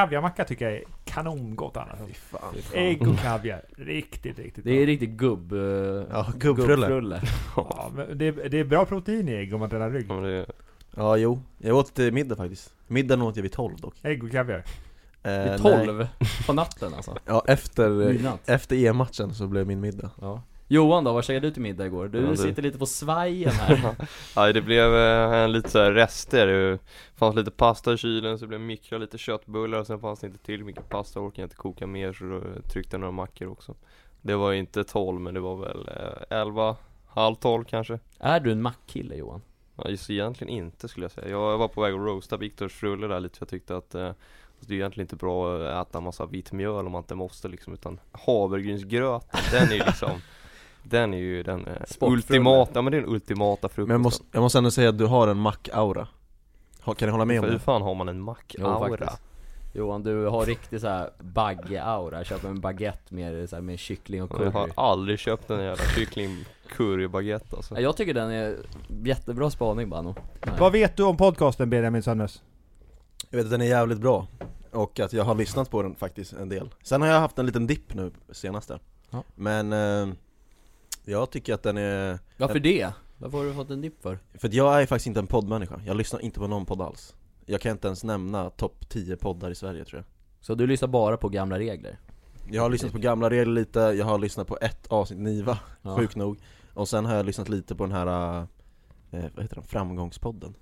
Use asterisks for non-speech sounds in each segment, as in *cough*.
kaviarmacka tycker jag är kanongott annars. Fy fan. Ägg och kaviar. Riktigt, riktigt Det är riktigt gubb... eh, Ja, gubbfrulle. gubbfrulle. *laughs* Ja, men det, det är bra protein i ägg om man tränar rygg. Ja, men det, Ja, jo. Jag åt till middag faktiskt. Middagen åt jag vid 12 dock. Ägg och kaviar. Eh, Vid nej. 12 på natten alltså. Ja, efter, Midnatt. efter EM-matchen så blev min middag. Ja. Johan då, vad käkade du till middag igår? Du Ja, det- sitter lite på svajen här. *laughs* ja, det blev eh, lite så rester, det fanns lite pasta i kylen så det blev mikra lite köttbullar och sen fanns det inte till mycket pasta, orkade inte koka mer så då tryckte jag några mackor också Det var inte 12 men det var väl eh, 11, halv 12 kanske är du en mackkille Johan? Ja, just egentligen inte skulle jag säga. Jag var på väg att roasta Viktors frulle där lite för jag tyckte att eh, det är egentligen inte bra att äta massa vitt mjöl om man inte måste liksom utan havregrynsgröten, den är ju liksom *laughs* Den är ju den eh, ultimata, ja men det är den ultimata frukosten Men jag måste, jag måste ändå säga att du har en mack-aura. Kan ni hålla med om Hur det? fan har man en Jo, mack-aura? Johan, du har riktigt såhär bagge-aura, köper en baguette med, så här, med kyckling och Jag har curry aldrig köpt en jävla kyckling curry baguette alltså Ja, Jag tycker den är jättebra spaning Bano Vad vet du om podcasten Benjamin Sönnes? Jag vet att den är jävligt bra. Och att jag har lyssnat på den faktiskt en del. Sen har jag haft en liten dipp nu senaste. Ja. Men eh, jag tycker att den är... Varför det? Varför har du fått en dipp för? För att jag är faktiskt inte en poddmänniska. Jag lyssnar inte på någon podd alls. Jag kan inte ens nämna topp 10 poddar i Sverige tror jag. Så du lyssnar bara på gamla regler? Jag har lyssnat på gamla regler lite, jag har lyssnat på ett avsnitt Niva, Ja. sjukt nog. Och sen har jag lyssnat lite på den här, eh, vad heter den, Framgångspodden.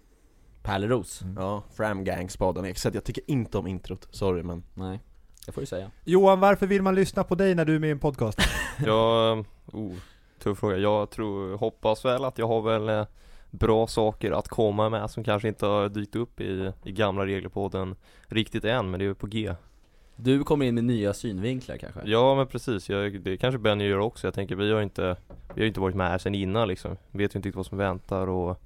Pärleros? Ja, Framgangspodden. Att jag tycker inte om introt, sorry men. Nej, det får du säga Johan, varför vill man lyssna på dig när du är med i en podcast? *laughs* Jag, oh, tuff fråga. Jag tror, hoppas väl att jag har väl eh, bra saker att komma med som kanske inte har dykt upp i, i gamla reglerpodden riktigt än, men det är på G. Du kommer in med nya synvinklar kanske? Ja men precis, jag, det kanske Benny gör också. Jag tänker vi har inte, vi har inte varit med här sen innan liksom. Vet ju inte riktigt vad som väntar och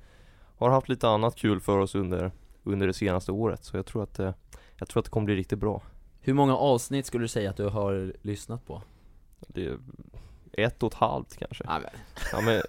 har haft lite annat kul för oss under, under det senaste året. Så jag tror att, eh, jag tror att det kommer bli riktigt bra. Hur många avsnitt skulle du säga att du har lyssnat på? Det ett och ett halvt kanske. Ja, men, Ja men,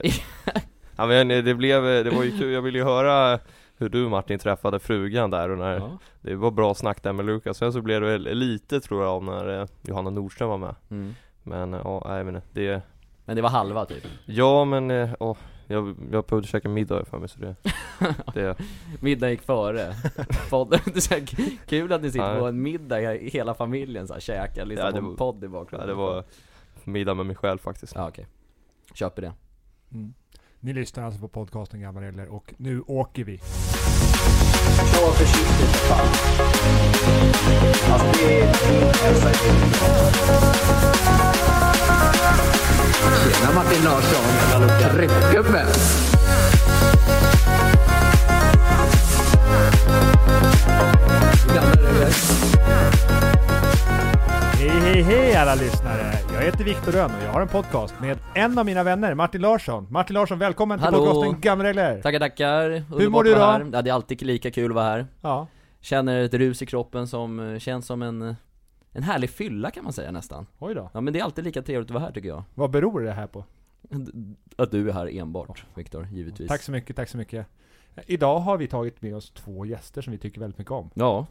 ja, men det blev, det var ju kul, jag ville ju höra hur du Martin träffade frugan där och när ja. Det var bra snack där med Lukas, sen så blev det väl lite tror jag av när eh, Johanna Nordström var med Mm. Men ja, nej, inte, det Men det var halva typ? Ja men, eh, åh, jag, jag behövde käka middag för mig så det, *laughs* det Middag gick före *laughs* *laughs* det är kul att ni sitter Ja. på en middag, hela familjen så här, käkar, lyssnar Ja, på det en var- podd i ja, bakgrunden det var middag med mig själv faktiskt Ja okej, köper det Mm. Ni lyssnar alltså på podcasten Gamla Regler och nu åker vi. Kör försiktigt för fan. Alltså det är min hälsa Tjena Martin Larsson, tryckgubbe! Gamla regler. Hej hej hej alla lyssnare! Jag heter Viktor Rönn och jag har en podcast med en av mina vänner, Martin Larsson. Martin Larsson, välkommen till Hallå. podcasten Gamla Regler! Tackar tackar, Underbart mår du här. Ja, det är alltid lika kul att vara här Ja. Känner ett rus i kroppen som eh, känns som en, eh, en härlig fylla kan man säga nästan Oj då. Ja men det är alltid lika trevligt att vara här tycker jag Vad beror det här på? *laughs* Att du är här enbart, Viktor, givetvis Tack så mycket, tack så mycket. Idag har vi tagit med oss två gäster som vi tycker väldigt mycket om. Ja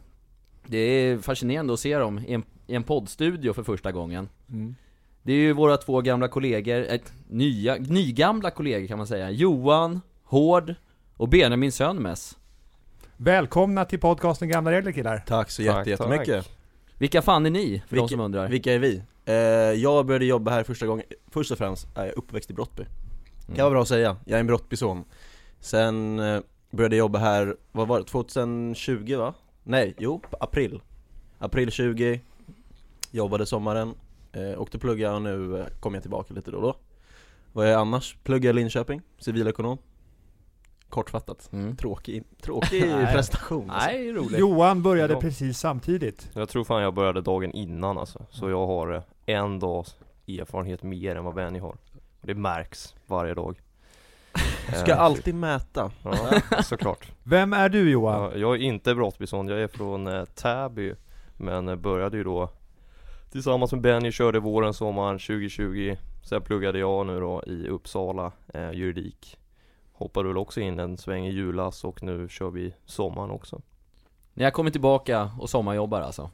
Det är fascinerande att se dem i en, i en poddstudio för första gången Mm. Det är ju våra två gamla kollegor, ett, nya, nygamla kollegor kan man säga Johan, Hård och Benjamin Sönmes Välkomna till podcasten Gamla Regler killar! Tack så jätte, jättemycket. tack. Vilka fan är ni? För de Vilka- som undrar Vilka är vi? Eh, jag började jobba här första gången, först och främst är jag uppväxt i Brottby. Mm. Kan vara bra att säga, jag är en Brottbyson. Sen eh, började jag jobba här, vad var det, 2020 va? Nej, jo, april. April 20, jobbade sommaren, eh, åkte plugga och nu eh, kommer jag tillbaka lite då och då. Vad är jag annars? Pluggar i Linköping, civilekonom. Kortfattat. mm. Tråkig, *laughs* tråkig Nej. prestation alltså. Nej, roligt Johan började Ja. precis samtidigt. Jag tror fan jag började dagen innan alltså Så jag har eh, en dags erfarenhet mer än vad Benny har Och det märks varje dag Ska Eh, alltid mäta. Ja, såklart Vem är du Johan? Ja, jag är inte Brottbyson, jag är från eh, Täby Men eh, började ju då Tillsammans med Benny körde våren, sommaren 2020 Sen pluggade jag nu då i Uppsala eh, juridik Hoppade väl också in en sväng i julas och nu kör vi sommaren också Ni har kommit tillbaka och sommarjobbar alltså?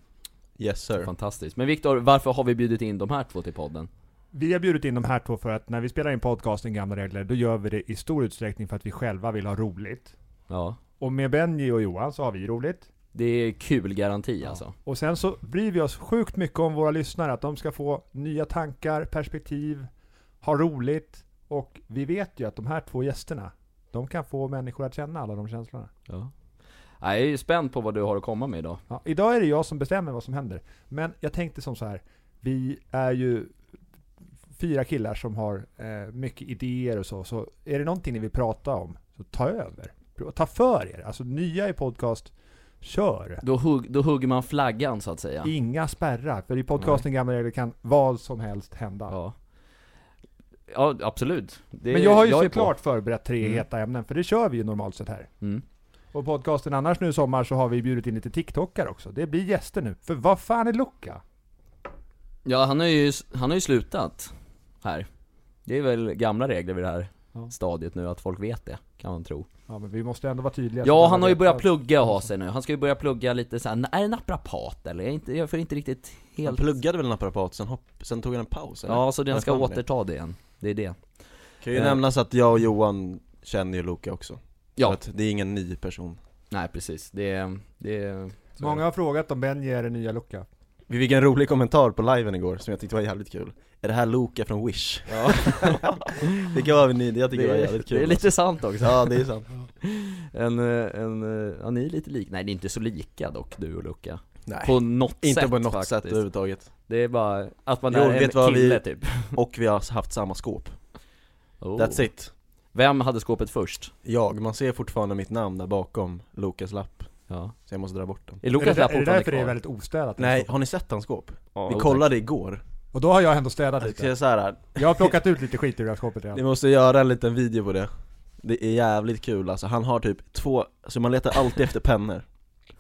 Yes sir. Fantastiskt. Men Viktor, varför har vi bjudit in de här två till podden? Vi har bjudit in de här två för att när vi spelar in podcasten Gamla Regler, då gör vi det i stor utsträckning för att vi själva vill ha roligt. Ja. Och med Benji och Johan så har vi roligt. Det är kul garanti alltså. Och sen så bryr vi oss sjukt mycket om våra lyssnare, att de ska få nya tankar, perspektiv, ha roligt. Och vi vet ju att de här två gästerna, de kan få människor att känna alla de känslorna. Ja. Jag är ju spänd på vad du har att komma med idag. Ja, idag är det jag som bestämmer vad som händer. Men jag tänkte som så här. vi är ju fyra killar som har eh, mycket idéer och så, så är det någonting ni vill prata om, så ta över. Ta för er. Alltså nya i podcast, kör. Då, hugg, då hugger man flaggan så att säga. Inga spärrar, för i podcasten Gamla Regler kan vad som helst hända. Ja. Ja, absolut. Det, Men jag har ju på. såklart förberett tre Mm. heta ämnen, för det kör vi ju normalt sett här. Mm. Och podcasten annars nu i sommar så har vi bjudit in lite TikTokare också. Det blir gäster nu. För vad fan är Luca? Ja, han har ju, han har ju slutat här. Det är väl gamla regler vid det här Ja. stadiet nu, att folk vet det, kan man tro. Ja men vi måste ändå vara tydliga. Ja, han har ju börjat plugga och ha sig nu. Han ska ju börja plugga lite så här, är det naprapat eller? Jag, är inte, jag får inte riktigt Han helt... pluggade väl naprapat, sen, hopp, sen tog han en paus eller? Ja, så den ska återta det igen. Det är det. Kan ju Eh. nämnas att jag och Johan känner ju Luca också. Så Ja, att det är ingen ny person. nej precis. Det är... Det är Många har frågat om Benji är den nya Luca. Vi fick en rolig kommentar på liven igår som jag tyckte var jävligt kul. Är det här Luca från Wish? Ja. *laughs* det kan vara ny, jag tycker det, var det, är, jävligt kul det är lite sant också. Ja det är sant *laughs* En, eh, en, eh, ja ni är lite lika, nej ni är inte så lika dock du och Luca. Nej, På något inte sätt på något faktiskt. sätt överhuvudtaget Det är bara att man Jo, är vet en vad vi- kille typ. *laughs* Och vi har haft samma skåp, Oh. that's it Vem hade skåpet först? Jag, man ser fortfarande mitt namn där bakom Lukas lapp Ja. Så jag måste dra bort den Är Är det, är det därför det är väldigt ostädat? Nej, har ni sett hans skåp? Ja, Vi kollade igår Och då har jag ändå städat Jag lite. så här, Jag har plockat ut lite skit ur det här skåpet ni redan. måste göra en liten video på det Det är jävligt kul alltså, han har typ två, så man letar alltid efter pennor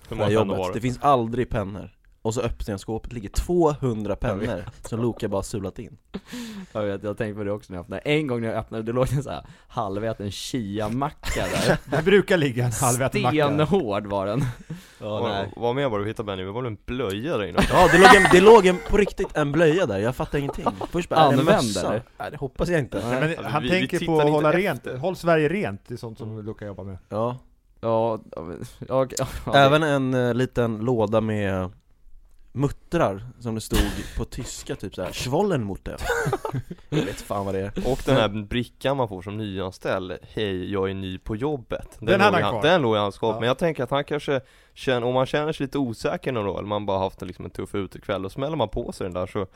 på det här jobbet, det? finns aldrig pennor Och så öppnar jag skåpet, ligger 200 pennor som Luka bara sulat in Jag vet, jag har tänkt på det också när jag öppnade. En gång när jag öppnade, det låg en så här halväten chia-macka där. *laughs* Det brukar ligga en halväten macka. Stenhård var den. Ja, Vad, vad mer var det du hittade Benny? Det var väl en blöja där inne? Ja det låg, en, det låg en, på riktigt en blöja där, jag fattar ingenting Först bara, är det? Nej det hoppas jag inte Nej, men han vi- vi tänker tittar på att hålla efter. rent. Håll Sverige rent, det är sånt som Luca jobbar med. Ja, Ja, ja, ja, ja, ja, även en eh, liten låda med muttrar som det stod på tyska typ såhär, Schwollenmutter *laughs* Jag vet fan vad det är. Och den här brickan man får som nyanställd Hej, jag är ny på jobbet Den hade låg i han kvar. Den låg i hans skåp, Ja. men jag tänker att han kanske känner, om man känner sig lite osäker någon dag, eller man bara haft en, liksom en tuff utekväll, då smäller man på sig den där så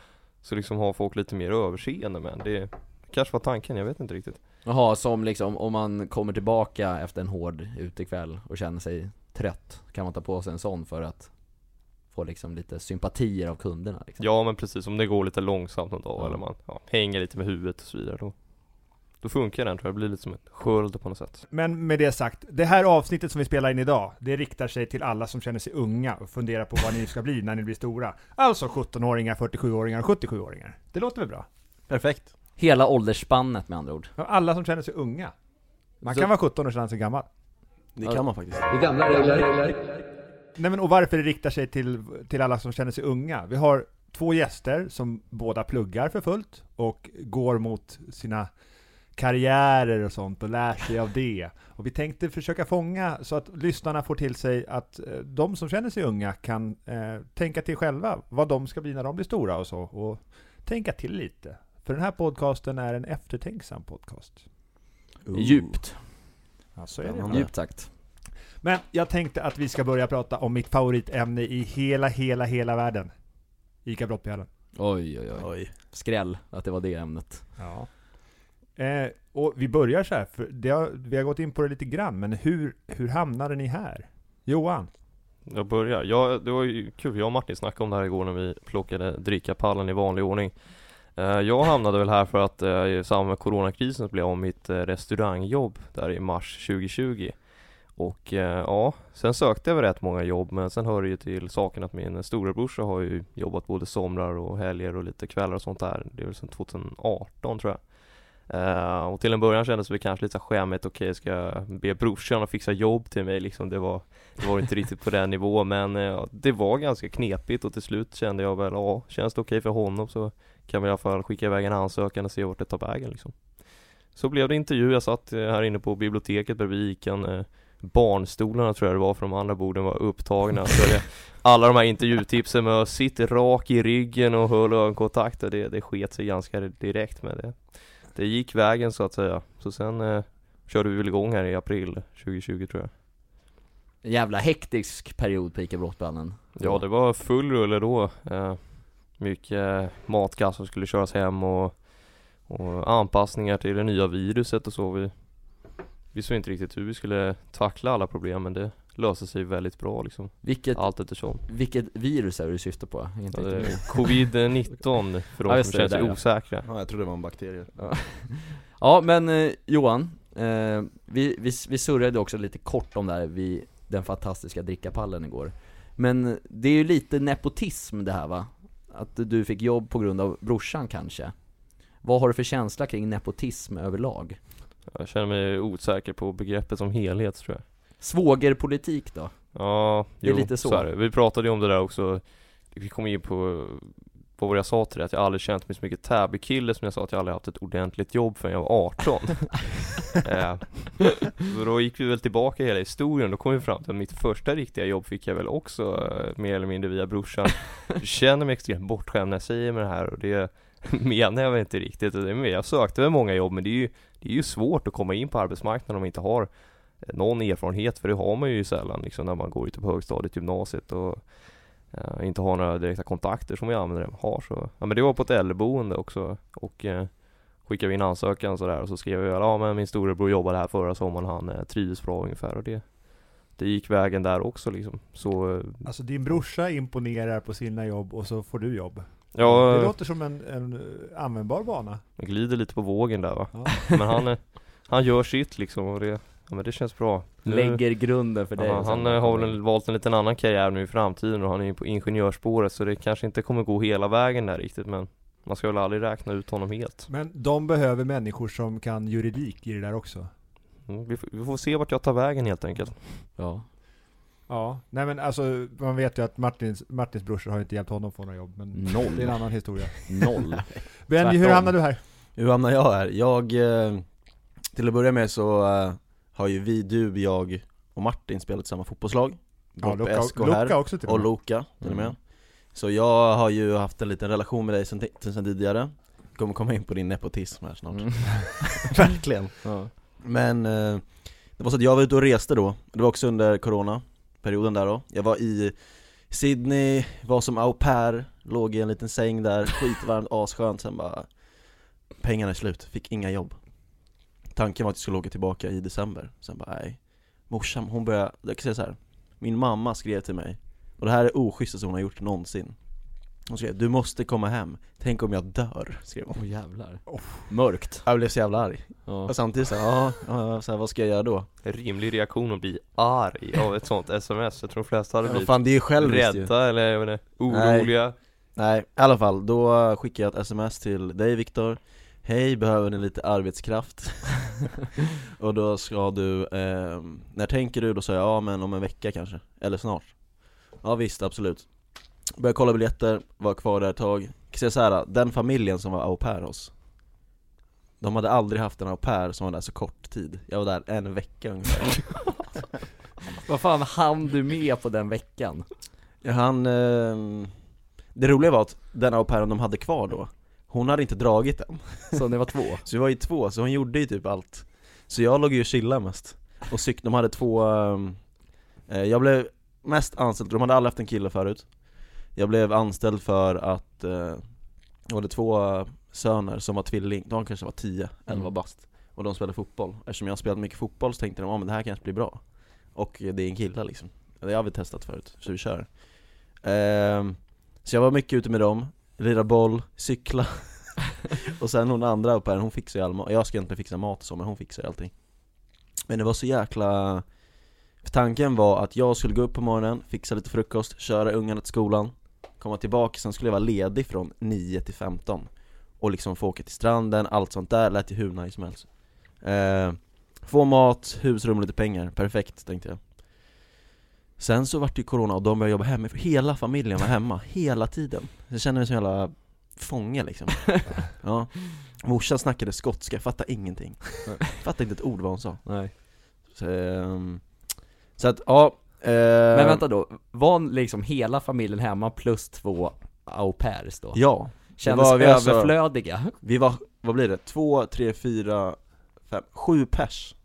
Så liksom har folk lite mer överseende med det kanske var tanken, jag vet inte riktigt. Jaha, som liksom om man kommer tillbaka efter en hård utekväll och känner sig trött, kan man ta på sig en sån för att få liksom lite sympatier av kunderna liksom. Ja men precis, om det går lite långsamt någon dag Ja. eller man ja, hänger lite med huvudet och så vidare då Då funkar den tror jag, det blir lite som ett sköld på något sätt Men med det sagt, det här avsnittet som vi spelar in idag, det riktar sig till alla som känner sig unga och funderar på vad ni ska bli när ni blir stora. Alltså 17-åringar, 47-åringar och 77-åringar. Det låter väl bra? Perfekt Hela åldersspannet med andra ord. Alla som känner sig unga. Man Så- kan vara 17 och känna sig gammal. Det kan man faktiskt Det gamla regler. Nej men och varför det riktar sig till, till alla som känner sig unga? Vi har två gäster som båda pluggar för fullt och går mot sina karriärer och sånt och lär sig av det. Och vi tänkte försöka fånga så att lyssnarna får till sig att eh, de som känner sig unga kan eh, tänka till själva vad de ska bli när de blir stora och så. Och tänka till lite. För den här podcasten är en eftertänksam podcast. Djupt. Ja, så är det. Djupt sagt. Men jag tänkte att vi ska börja prata om mitt favoritämne i hela, hela, hela världen. Ica Brottbjörnen. Oj oj oj. Oj Skräll att det var det ämnet. Ja. Eh, och vi börjar så här, för det har, vi har gått in på det lite grann, men hur, hur hamnade ni här? Johan? Jag börjar. Ja, det var ju kul. Jag och Martin snackade om det här igår när vi plockade drickapallen i vanlig ordning. Eh, Jag hamnade väl här för att eh, i samband med coronakrisen så blev jag av mitt eh, restaurangjobb där i mars 2020. Och eh, ja, sen sökte jag väl rätt många jobb men sen hör det ju till saken att min storebrorsa har ju jobbat både somrar och helger och lite kvällar och sånt där. Det är väl sedan 2018 tror jag. Uh, och till en början kändes det kanske lite skämmigt, okej ska jag be brorsan att fixa jobb till mig liksom, det var, det var inte riktigt på den *laughs* nivån men uh, det var ganska knepigt och till slut kände jag väl, ja känns det okej för honom så kan vi i alla fall skicka iväg en ansökan och se vart det tar vägen liksom. Så blev det intervju, jag satt här inne på biblioteket bredvid Ican uh, Barnstolarna tror jag det var för de andra borden var upptagna. Så det, Alla de här intervjutipsen med att sitta rak i ryggen och hålla ögonkontakt och det, det sket sig ganska direkt med det. Det gick vägen så att säga, så sen eh, körde vi väl igång här i april 2020 tror jag. En jävla hektisk period på ICA Brottballen Ja det var full rulle då. Eh, Mycket matkassar som skulle köras hem och, och anpassningar till det nya viruset och så. Vi Visste inte riktigt hur vi skulle tackla alla problem men det löste sig väldigt bra liksom Vilket, Allt eftersom vilket virus är det du syftar på? Ja, det riktigt är Covid-19 *laughs* för Ja, de just som det, känner sig ja. osäkra Ja, jag trodde det var en bakterie med. *laughs* Ja men eh, Johan, eh, vi, vi, vi surrade också lite kort om det här vid den fantastiska drickapallen igår Men det är ju lite nepotism det här va? Att du fick jobb på grund av brorsan kanske? Vad har du för känsla kring nepotism överlag? Jag känner mig osäker på begreppet som helhet tror jag. Svågerpolitik då? Ja, Det är jo, lite så. är det. Vi pratade ju om det där också. Vi kom in på på vad jag sa till dig, att jag aldrig känt mig så mycket Täby-kille som jag sa att jag aldrig haft ett ordentligt jobb förrän jag var 18 *laughs* eh, Så då gick vi väl tillbaka i hela historien, då kom vi fram till att mitt första riktiga jobb fick jag väl också eh, mer eller mindre via brorsan. Jag känner mig extremt bortskämd när jag säger med det här och det *laughs* menar jag väl inte riktigt, jag sökte väl många jobb men det är ju det är ju svårt att komma in på arbetsmarknaden om man inte har eh, någon erfarenhet, för det har man ju sällan liksom när man går ute på högstadiet, gymnasiet och eh, inte har några direkta kontakter som vi använder har så, ja men det var på ett äldreboende också och eh, skickade vi in ansökan sådär och så skrev jag ja men min storebror jobbade här förra sommaren, han eh, trivdes bra ungefär. Och det Det gick vägen där också liksom, så eh, Alltså din brorsa imponerar på sina jobb och så får du jobb ja, Det låter som en, en eh, användbar bana. jag glider lite på vågen där va Ja. *laughs* Men han, eh, han gör sitt liksom och det, ja men det känns bra Nu- Lägger grunden för dig Ja, han eh, har väl valt en liten annan karriär nu i framtiden och han är ju på ingenjörsspåret så det kanske inte kommer gå hela vägen där riktigt men Man ska väl aldrig räkna ut honom helt Men de behöver människor som kan juridik i det där också. mm, vi, får, vi får se vart jag tar vägen helt enkelt Ja Ja, nej men alltså man vet ju att Martins, Martins brorsor har inte hjälpt honom få några jobb, men Noll. det är en annan historia. Noll *laughs* Benji, hur hamnade du här? Hur hamnar jag här? Jag, eh, till att börja med så eh, har ju vi, du, jag och Martin spelat samma fotbollslag Ja, Luka, SK här, också till och och med. Loka till och med Mm. Så jag har ju haft en liten relation med dig sen, sen tidigare Kommer komma in på din nepotism här snart Mm. *laughs* Verkligen ja. Men eh, det var så att jag var ute och reste då, det var också under Perioden där då. Jag var i Sydney, var som au pair, låg i en liten säng där, skitvarmt, *laughs* asskönt, sen bara Pengarna är slut, fick inga jobb. Tanken var att jag skulle åka tillbaka i december, sen bara nej. Morsan, hon började, jag kan säga så här. Min mamma skrev till mig, och det här är oschysstaste hon har gjort någonsin. Hon skrev 'Du måste komma hem, tänk om jag dör' skrev hon. Åh jävlar. Oh. Mörkt. Jag blev så jävla arg, ja. och samtidigt så ja, ja, så här, vad ska jag göra då? En rimlig reaktion att bli arg av ett sånt sms. Jag tror de flesta hade Ja, blivit fan det är ju själviskt ju. rädda eller jag vet inte, oroliga. Nej, i alla fall, då skickade jag ett sms till dig Viktor. Hej, behöver ni lite arbetskraft? *laughs* och då ska du, eh, när tänker du? Då sa jag, ja men om en vecka kanske, eller snart. Ja visst, absolut Började kolla biljetter, var kvar där ett tag. Kan säga så här, den familjen som var au pair hos De hade aldrig haft en au pair som var där så kort tid. Jag var där en vecka ungefär. *laughs* Vad fan hann du med på den veckan? Ja, Han, eh, det roliga var att den au pairen de hade kvar då Hon hade inte dragit än Så ni var två? *laughs* Så vi var ju två, så hon gjorde ju typ allt. Så jag låg ju och chillade mest. Och cyk, de hade två ehm, eh, Jag blev mest anställd, de hade aldrig haft en kille förut Jag blev anställd för att eh, Jag hade två eh, söner som var tvilling, de kanske var 10, 11 Mm. bast Och de spelade fotboll, eftersom jag spelat mycket fotboll så tänkte de, ja men det här kanske blir bra. Och eh, det är en kille liksom. Det har vi testat förut, så vi kör. Ehm, Så jag var mycket ute med dem, lira boll, cykla. *laughs* Och sen hon andra upp här, hon fixar ju all mat, jag ska inte fixa mat och så men hon fixar allting. Men det var så jäkla för Tanken var att jag skulle gå upp på morgonen, fixa lite frukost, köra ungarna till skolan Komma tillbaka, sen skulle jag vara ledig från 9 till 15 och liksom få åka till stranden, allt sånt där lät ju hur nice som helst. Eh, Få mat, husrum och lite pengar, perfekt tänkte jag. Sen så vart det ju corona och de började jobba hemma, hela familjen var hemma, *laughs* hela tiden. Jag kände mig som en jävla fånge liksom. *laughs* Ja. Morsan snackade skotska, jag fattade ingenting. Fattade inte ett ord vad hon sa. Nej. Så, ehm, så att, ja. eh, Men vänta då, var liksom hela familjen hemma plus två au pairs då? Ja, Kändes var vi alltså- överflödiga? vi var, vad blir det? Två, tre, fyra, fem, sju pers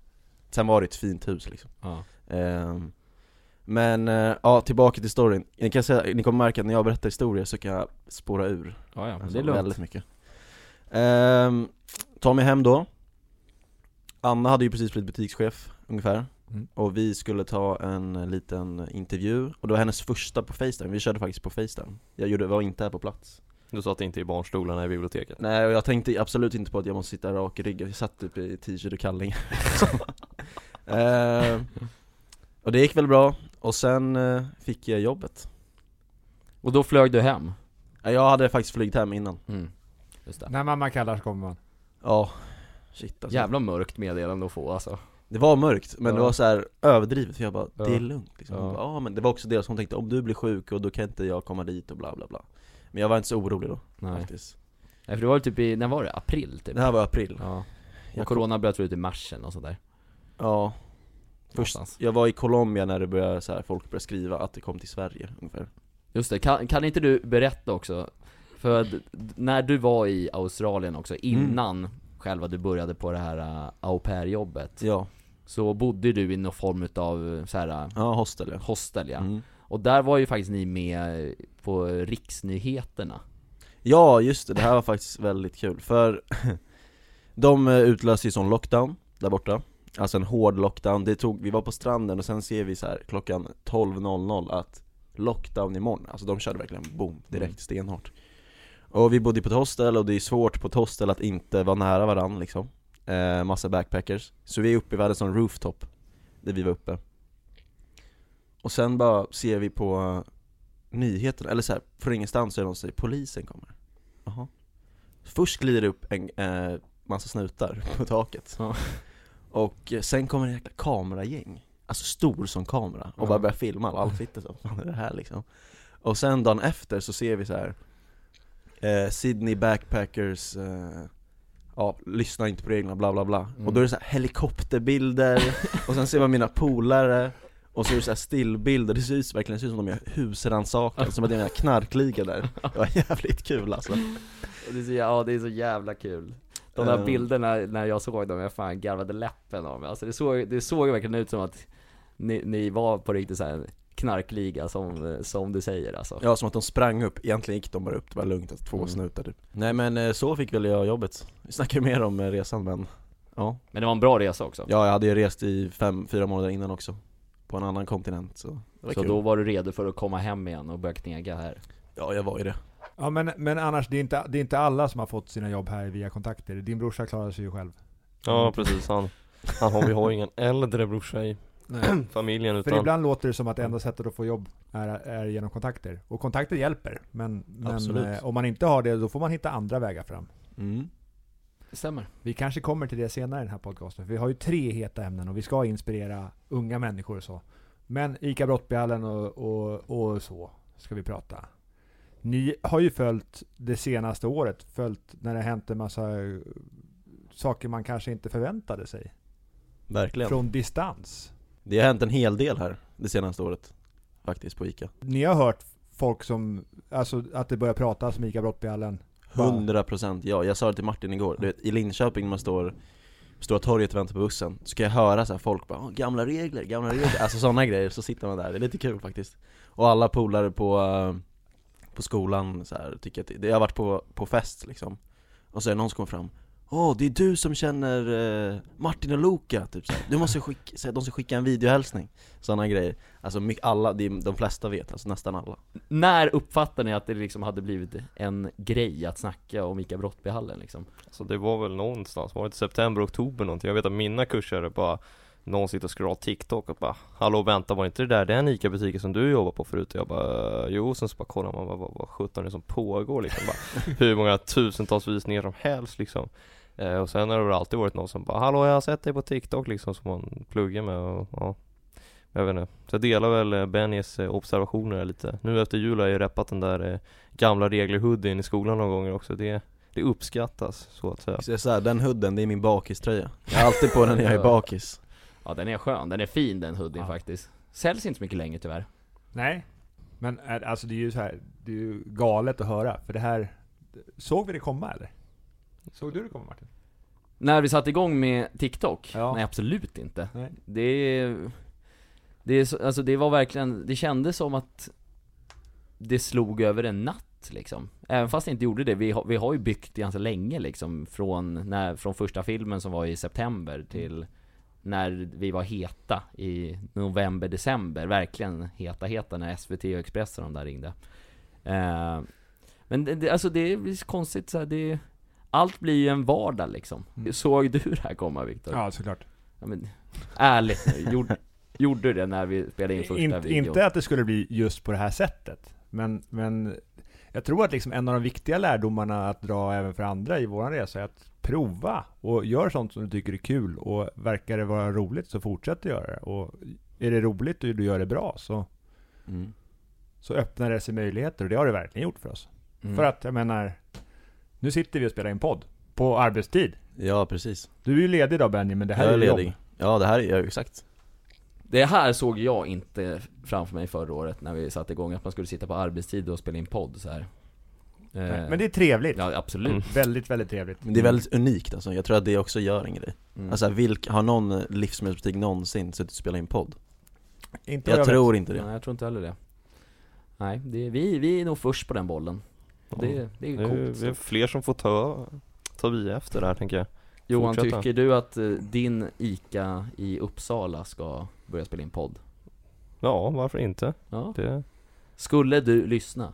Sen var det ett fint hus liksom Ja. Ehm, Men, eh, ja tillbaka till storyn ni, kan säga, ni kommer märka att när jag berättar historier så kan jag spåra ur Ja, ja, Alltså, det är lugnt. Väldigt mycket um, Ta mig hem då Anna hade ju precis blivit butikschef ungefär Mm. Och vi skulle ta en liten intervju Och det var hennes första på Facetime, vi körde faktiskt på Facetime Jag gjorde, var inte här på plats Du satt inte i barnstolarna i biblioteket? Nej och jag tänkte absolut inte på att jag måste sitta rak i ryggen, jag satt typ i t-shirt och kalling *laughs* Ehm, Och det gick väl bra, och sen eh, fick jag jobbet Och då flög du hem? Ja, Jag hade faktiskt flygit hem innan Mm. Just det. När mamma kallar så kommer man. Ja, shit alltså Jävla mörkt meddelande att få alltså Det var mörkt, men det Ja. var så här överdrivet för jag bara, det är Ja. lugnt liksom. Ja. ja. ja men det var också det som hon tänkte, om du blir sjuk och då kan inte jag komma dit och bla bla bla Men jag var inte så orolig då Nej. faktiskt Nej för det var typ i, när var det? April typ? Det här var april Ja. Och Jag corona bröt ut i mars eller något sånt där? Ja Först, Någonstans. jag var i Colombia när det började så här, folk började skriva att det kom till Sverige ungefär Just det, kan, kan inte du berätta också? För när du var i Australien också, innan själva du började på det här uh, au pair-jobbet. Ja, Så bodde du i någon form av så här uh, ja hostel ja. hostel ja. mm. Och där var ju faktiskt ni med på riksnyheterna. Ja just det, det här var faktiskt väldigt kul. För *laughs* De utlöste ju sån lockdown där borta. Alltså en hård lockdown, det tog, vi var på stranden och sen ser vi så här klockan 12.00 att Lockdown imorgon, alltså de körde verkligen boom, direkt Mm. stenhårt Och vi bodde på ett hostel och det är svårt på ett hostel att inte vara nära varandra liksom. Eh, Massa backpackers. Så vi är uppe, hade en sån rooftop Där vi var uppe. Och sen bara ser vi på eh, nyheterna, eller så här, från ingenstans är det säger polisen kommer. Jaha. Först glider det upp en eh, massa snutar *laughs* på taket. Ja. Och eh, sen kommer en jäkla kameragäng. Alltså stor som kamera, och Ja. bara börjar filma alla outfiter så, fan är det här? liksom? Och sen dagen efter så ser vi så här eh, Sydney Backpackers eh, Ja, lyssna inte på reglerna, bla bla bla. Mm. Och då är det så här helikopterbilder, *laughs* och sen ser man mina polare och så är det så här stillbilder, det ser ut, verkligen ser ut som de gör husrannsakan, som att det är en knarkliga där. Det var jävligt kul alltså. Och det är så, ja det är så jävla kul. De där Eh. bilderna när jag såg dem, jag fan garvade läppen av mig. Alltså det såg, det såg verkligen ut som att ni, ni var på riktigt så här knarkliga som, som du säger alltså. Ja, som att de sprang upp, egentligen gick de bara upp, det var lugnt, alltså, två Mm. snutar typ. Nej men eh, så fick väl jag jobbet. Vi snackar mer om eh, resan men Ja, Men det var en bra resa också. Ja jag hade ju rest i fem, fyra månader innan också. På en annan kontinent så det var Så kul. då var du redo för att komma hem igen och börja knega här? Ja jag var ju det. Ja men, men annars, det är, inte, det är inte alla som har fått sina jobb här via kontakter. Din brorsa klarar sig ju själv. Ja precis, han, han har, vi har ingen äldre brorsa i Nej. *clears throat* familjen För utan ibland låter det som att enda sättet att få jobb är, är genom kontakter. Och kontakter hjälper, men, men eh, om man inte har det, då får man hitta andra vägar fram. mm. Det stämmer Vi kanske kommer till det senare i den här podcasten, för vi har ju tre heta ämnen och vi ska inspirera unga människor och så. Men ICA Brottbjällen och, och, och så ska vi prata. Ni har ju följt det senaste året, följt när det har hänt en massa eh, saker man kanske inte förväntade sig. Verkligen Från distans. Det har hänt en hel del här det senaste året Faktiskt på Ica. Ni har hört folk som, alltså att det börjar pratas om ICA Brottbjällen. 100% ja, jag sa det till Martin igår, du vet, i Linköping när man står Stora torget och väntar på bussen, så ska jag höra så här folk bara "Åh, 'Gamla regler, gamla regler' Alltså sådana *laughs* grejer, så sitter man där, det är lite kul faktiskt. Och alla polare på, eh, på skolan så här, tycker att det, det har varit på, på fest liksom. Och så är det någon som kommer fram Åh, det är du som känner eh, Martin och Luca, typ så här. Du måste skicka, de ska skicka en videohälsning Sådana grejer Alltså alla, de flesta vet, alltså nästan alla När uppfattade ni att det liksom hade blivit en grej att snacka om ICA Brottbyhallen liksom? Så det var väl någonstans, var det inte september, oktober någonting? Jag vet att mina kurser bara någon sitter och scrollar TikTok och bara Hallå vänta var inte det där den ICA-butiken som du jobbar på förut? Och jag bara Jo, sen så bara kollar man vad, vad, vad sjutton är det som pågår liksom bara, *laughs* Hur många tusentals visningar som helst liksom eh, Och sen har det väl alltid varit någon som bara Hallå jag har sett dig på TikTok liksom som man pluggar med och ja. Jag vet inte, så jag delar väl eh, Bennys eh, observationer lite. Nu efter jul har jag ju reppat den där eh, gamla regler-hoodien i skolan några gånger också. Det, det uppskattas så att säga. Så jag säger, den hooden, det är min bakiströja. Jag har alltid på den när jag är *laughs* bakis. Ja den är skön, den är fin den hoodien Ja. faktiskt. Säljs inte så mycket längre tyvärr. Nej. Men är- alltså det är ju så här, det är ju galet att höra, för det här... Såg vi det komma eller? Såg du det komma Martin? När vi satte igång med TikTok? Ja. Nej absolut inte Nej. Det det, alltså det var verkligen, det kändes som att det slog över en natt liksom Även fast det inte gjorde det, vi har, vi har ju byggt ganska länge liksom Från, när, från första filmen som var i september till när vi var heta i november, december, verkligen heta heta när SVT och Expressen de där ringde eh, Men det, det, alltså det är konstigt så här, det Allt blir ju en vardag liksom Mm. Såg du det här komma Viktor? Ja, såklart. Ja, men, ärligt nu, gjorde, gjorde du det när vi spelade in första Inte, videon? inte att det skulle bli just på det här sättet, men, men jag tror att liksom en av de viktiga lärdomarna att dra även för andra i våran resa är att prova och gör sånt som du tycker är kul och verkar det vara roligt så fortsätt att göra det. Och är det roligt och du gör det bra så, mm. så öppnar det sig möjligheter och det har det verkligen gjort för oss. Mm. För att jag menar, nu sitter vi och spelar in podd på arbetstid. Ja precis, Du är ju ledig idag Benny, men det här jag är är ledig jobb. Ja det här är, ja, exakt Det här såg jag inte framför mig förra året när vi satte igång, att man skulle sitta på arbetstid och spela in podd så här. Eh, Men det är trevligt. Ja absolut Mm. Väldigt, väldigt trevligt. Men det är väldigt unikt alltså, jag tror att det också gör en grej Mm. Alltså vilk, har någon livsmedelsbutik någonsin suttit och spelat in podd? Inte Jag vet. tror inte det Nej jag tror inte heller det Nej, det, vi, vi är nog först på den bollen Och det, det är är, coolt det är fler som får ta, ta vid efter det här tänker jag Johan, fortsätta. tycker du att eh, din ICA i Uppsala ska börja spela in podd? Ja, varför inte? Ja Det, Skulle du lyssna?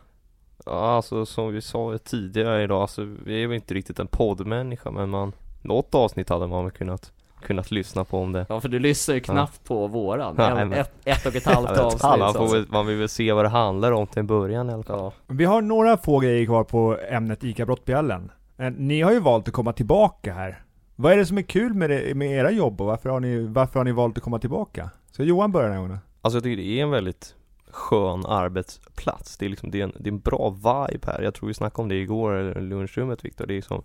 ja, alltså som vi sa tidigare idag, alltså, vi är väl inte riktigt en poddmänniska men man Något avsnitt hade man väl kunnat, kunnat lyssna på om det Ja för du lyssnar ju knappt på våran, Nej, en, men- ett, ett och ett halvt *laughs* avsnitt man, får alltså. man vill väl se vad det handlar om till en början i alla fall Ja, Vi har några få grejer kvar på ämnet ICA Brottbjällen. Eh, Ni har ju valt att komma tillbaka här. Vad är det som är kul med, det, med era jobb och varför har, ni, varför har ni valt att komma tillbaka? Så Johan börjar den här gången. Alltså jag tycker det är en väldigt skön arbetsplats. Det är liksom, det är en, det är en bra vibe här. Jag tror vi snackade om det igår i lunchrummet Viktor. Det är som,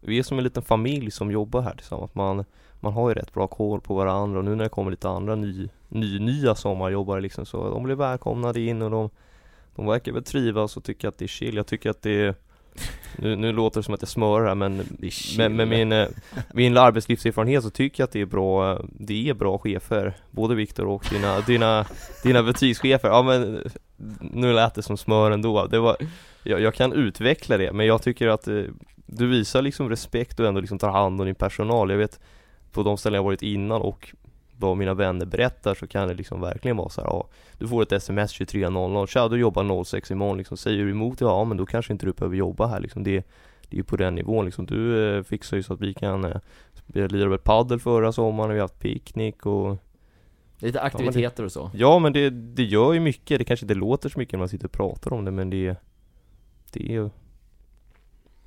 vi är som en liten familj som jobbar här tillsammans. Man, man har ju rätt bra koll på varandra och nu när det kommer lite andra ny, ny, nya sommarjobbare liksom så de blir välkomnade in och de, de verkar väl trivas och tycker att det är chill. Jag tycker att det är nu, nu låter det som att jag smörar här, men med, med min, eh, min arbetslivserfarenhet så tycker jag att det är bra, det är bra chefer Både Viktor och dina, dina, dina butikschefer. Ja men nu lät det som smör ändå. Det var, jag, jag kan utveckla det men jag tycker att eh, du visar liksom respekt och ändå liksom tar hand om din personal. Jag vet på de ställen jag varit innan och vad mina vänner berättar så kan det liksom verkligen vara så här, ja, Du får ett sms 23.00, tja du jobbar 06 imorgon liksom, säger du emot ja men då kanske inte du behöver jobba här liksom. Det, det är ju på den nivån liksom, du eh, fixar ju så att vi kan eh, lirade väl paddel förra sommaren, vi har haft picknick och Lite aktiviteter och så. Ja men det, det gör ju mycket, det kanske inte låter så mycket när man sitter och pratar om det men det Det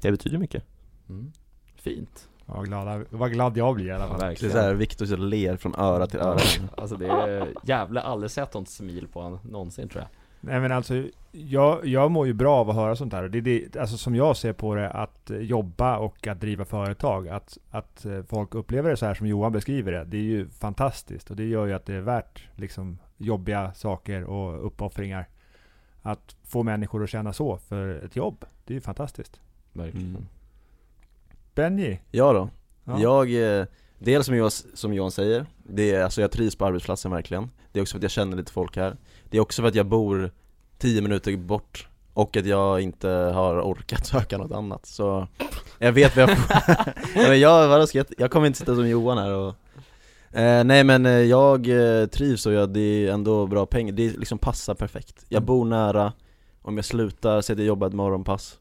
Det betyder mycket. Mm. Fint Ja, glada, vad glad jag blir i alla ja, fall. Det är såhär, Viktor så ler från öra till öra Alltså det är jävla aldrig sett något smil på honom någonsin tror jag Nej men alltså, jag, jag mår ju bra av att höra sånt här. Det är det, alltså som jag ser på det, att jobba och att driva företag. Att, att eh, folk upplever det så här som Johan beskriver det. Det är ju fantastiskt. Och det gör ju att det är värt liksom jobbiga saker och uppoffringar. Att få människor att känna så för ett jobb. Det är ju fantastiskt. Verkligen Mm. Benji? Ja då, Ja. jag, eh, dels som Johan, som Johan säger, det är, alltså jag trivs på arbetsplatsen verkligen. Det är också för att jag känner lite folk här. Det är också för att jag bor 10 minuter bort och att jag inte har orkat *laughs* söka något annat. Så Jag vet vad jag får. *laughs* Men jag, vadå, jag, jag kommer inte sitta som Johan här och eh, Nej men eh, jag eh, trivs och jag, det är ändå bra pengar, det liksom passar perfekt. Jag bor nära, om jag slutar, säg att jag jobbar ett morgonpass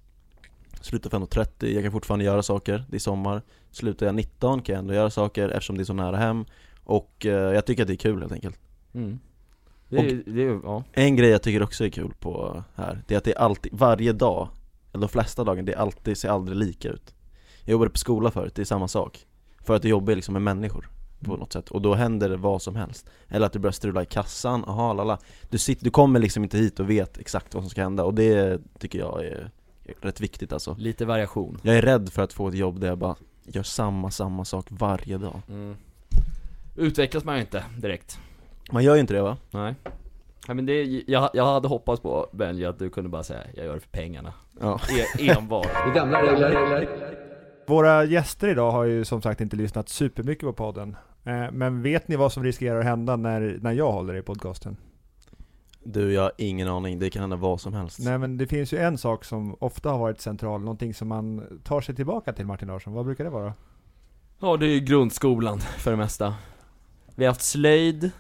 Slutar 15.30, jag kan fortfarande göra saker, det är sommar. Slutar jag 19 kan jag ändå göra saker eftersom det är så nära hem. Och eh, jag tycker att det är kul helt enkelt. Mm. Det, det, ja. En grej jag tycker också är kul på här, det är att det är alltid, varje dag, eller de flesta dagar, det är alltid, ser aldrig lika ut. Jag jobbade på skola förut, det är samma sak. För att du jobbar liksom med människor på något sätt, och då händer det vad som helst. Eller att du börjar strula i kassan, aha lala du, sitter, du kommer liksom inte hit och vet exakt vad som ska hända, och det tycker jag är rätt viktigt alltså Lite variation. Jag är rädd för att få ett jobb där jag bara gör samma, samma sak varje dag Mm. Utvecklas man ju inte direkt. Man gör ju inte det va? Nej. Ja, men det, jag, jag hade hoppats på Benji att du kunde bara säga jag gör det för pengarna. Ja E, enbart. Det är gamla regler. Våra gäster idag har ju som sagt inte lyssnat supermycket på podden. Eh, Men vet ni vad som riskerar att hända när, när jag håller i podcasten? Du, jag har ingen aning, det kan hända vad som helst Nej men det finns ju en sak som ofta har varit central, någonting som man tar sig tillbaka till Martin Larsson. Vad brukar det vara? Ja, det är ju grundskolan *laughs* för det mesta. Vi har haft slöjd,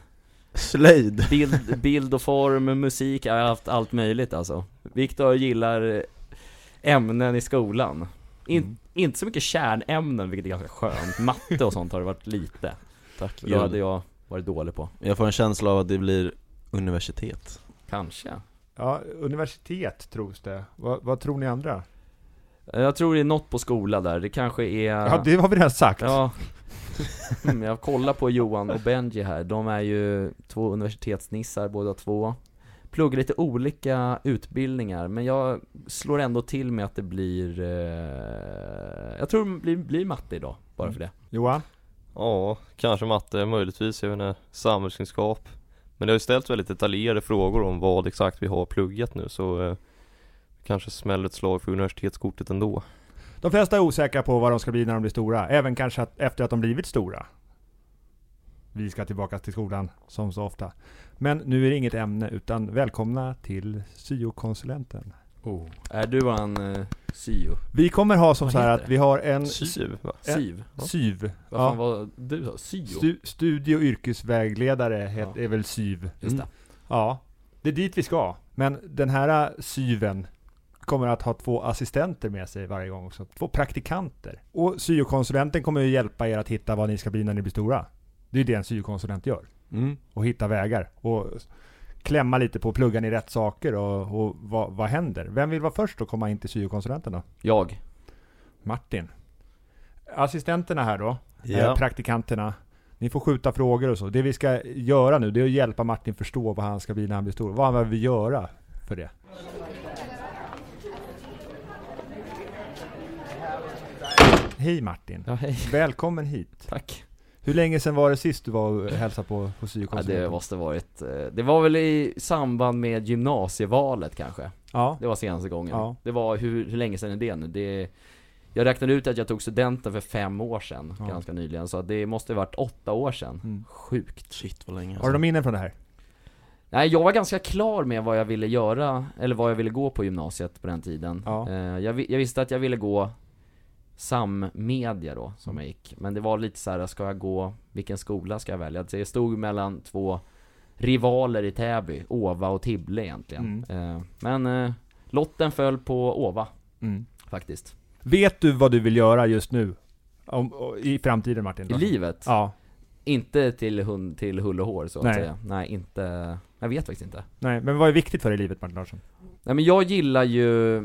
Slöjd! bild, bild och form, musik, jag har haft allt möjligt alltså. Viktor gillar ämnen i skolan. In, Mm. Inte så mycket kärnämnen, vilket är ganska skönt. Matte och sånt har det varit lite. Tack Det hade jag varit dålig på. Jag får en känsla av att det blir universitet Kanske. Ja, universitet tros det. Vad, vad tror ni andra? Jag tror det är något på skola där, det kanske är... Ja, det har vi redan sagt. Ja. Mm, jag kollar på Johan och Benji här, de är ju två universitetsnissar båda två Pluggar lite olika utbildningar, men jag slår ändå till med att det blir eh, Jag tror det blir, blir matte idag, bara för det Johan? Ja, kanske matte, möjligtvis, jag vet inte, samhällskunskap men det har ju ställts väldigt detaljerade frågor om vad exakt vi har pluggat nu så eh, Kanske smäller ett slag för universitetskortet ändå De flesta är osäkra på vad de ska bli när de blir stora, även kanske att, efter att de blivit stora. Vi ska tillbaka till skolan, som så ofta. Men nu är det inget ämne, utan välkomna till syokonsulenten. Är du våran eh, syo? Vi kommer ha som Vad så här heter att vi har en Syv va? En- Syv? SYV. Vad fan Ja. var du sa? Syo? Stu, studie och yrkesvägledare het, Ja. är väl SYV. Just det. Ja, det är dit vi ska. Men den här SYVen kommer att ha två assistenter med sig varje gång också. Två praktikanter. Och syokonsulenten kommer ju hjälpa er att hitta vad ni ska bli när ni blir stora. Det är det en syokonsulent gör. mm. Och hitta vägar. Och klämma lite på, pluggar ni rätt saker och, och vad, vad händer? Vem vill vara först att komma in till syokonsulenten då? Jag? Martin. Assistenterna här då, eh, Ja, praktikanterna. Ni får skjuta frågor och så. Det vi ska göra nu, det är att hjälpa Martin förstå vad han ska bli när han blir stor. Vad behöver vi göra för det? Hej Martin! Ja, hej. Välkommen hit! Tack. Hur länge sedan var det sist du var och hälsade på, på Ja, syokonsulenten? det måste varit, eh, det var väl i samband med gymnasievalet kanske? Ja. Det var senaste gången. Ja. Det var, hur, hur länge sedan är det nu? Det, jag räknade ut att jag tog studenten för fem år sedan, Ja. ganska nyligen, så det måste ha varit åtta år sedan. Mm. Sjukt. shit vad länge Har du några minnen från det här? Nej, jag var ganska klar med vad jag ville göra, eller vad jag ville gå på gymnasiet på den tiden. Ja. Eh, jag, jag visste att jag ville gå sammedia då, som jag gick. Men det var lite så här, ska jag gå, vilken skola ska jag välja? Jag stod mellan två rivaler i Täby, Ova och Tibble egentligen. Eh, men eh, lotten föll på Ova, Mm. faktiskt. Vet du vad du vill göra just nu? Om, I framtiden Martin? I livet? Ja. Inte till, hund, till hull och hår så att Nej. säga. Nej, inte, jag vet faktiskt inte. Nej, men vad är viktigt för dig i livet Martin Larsson? Nej men jag gillar ju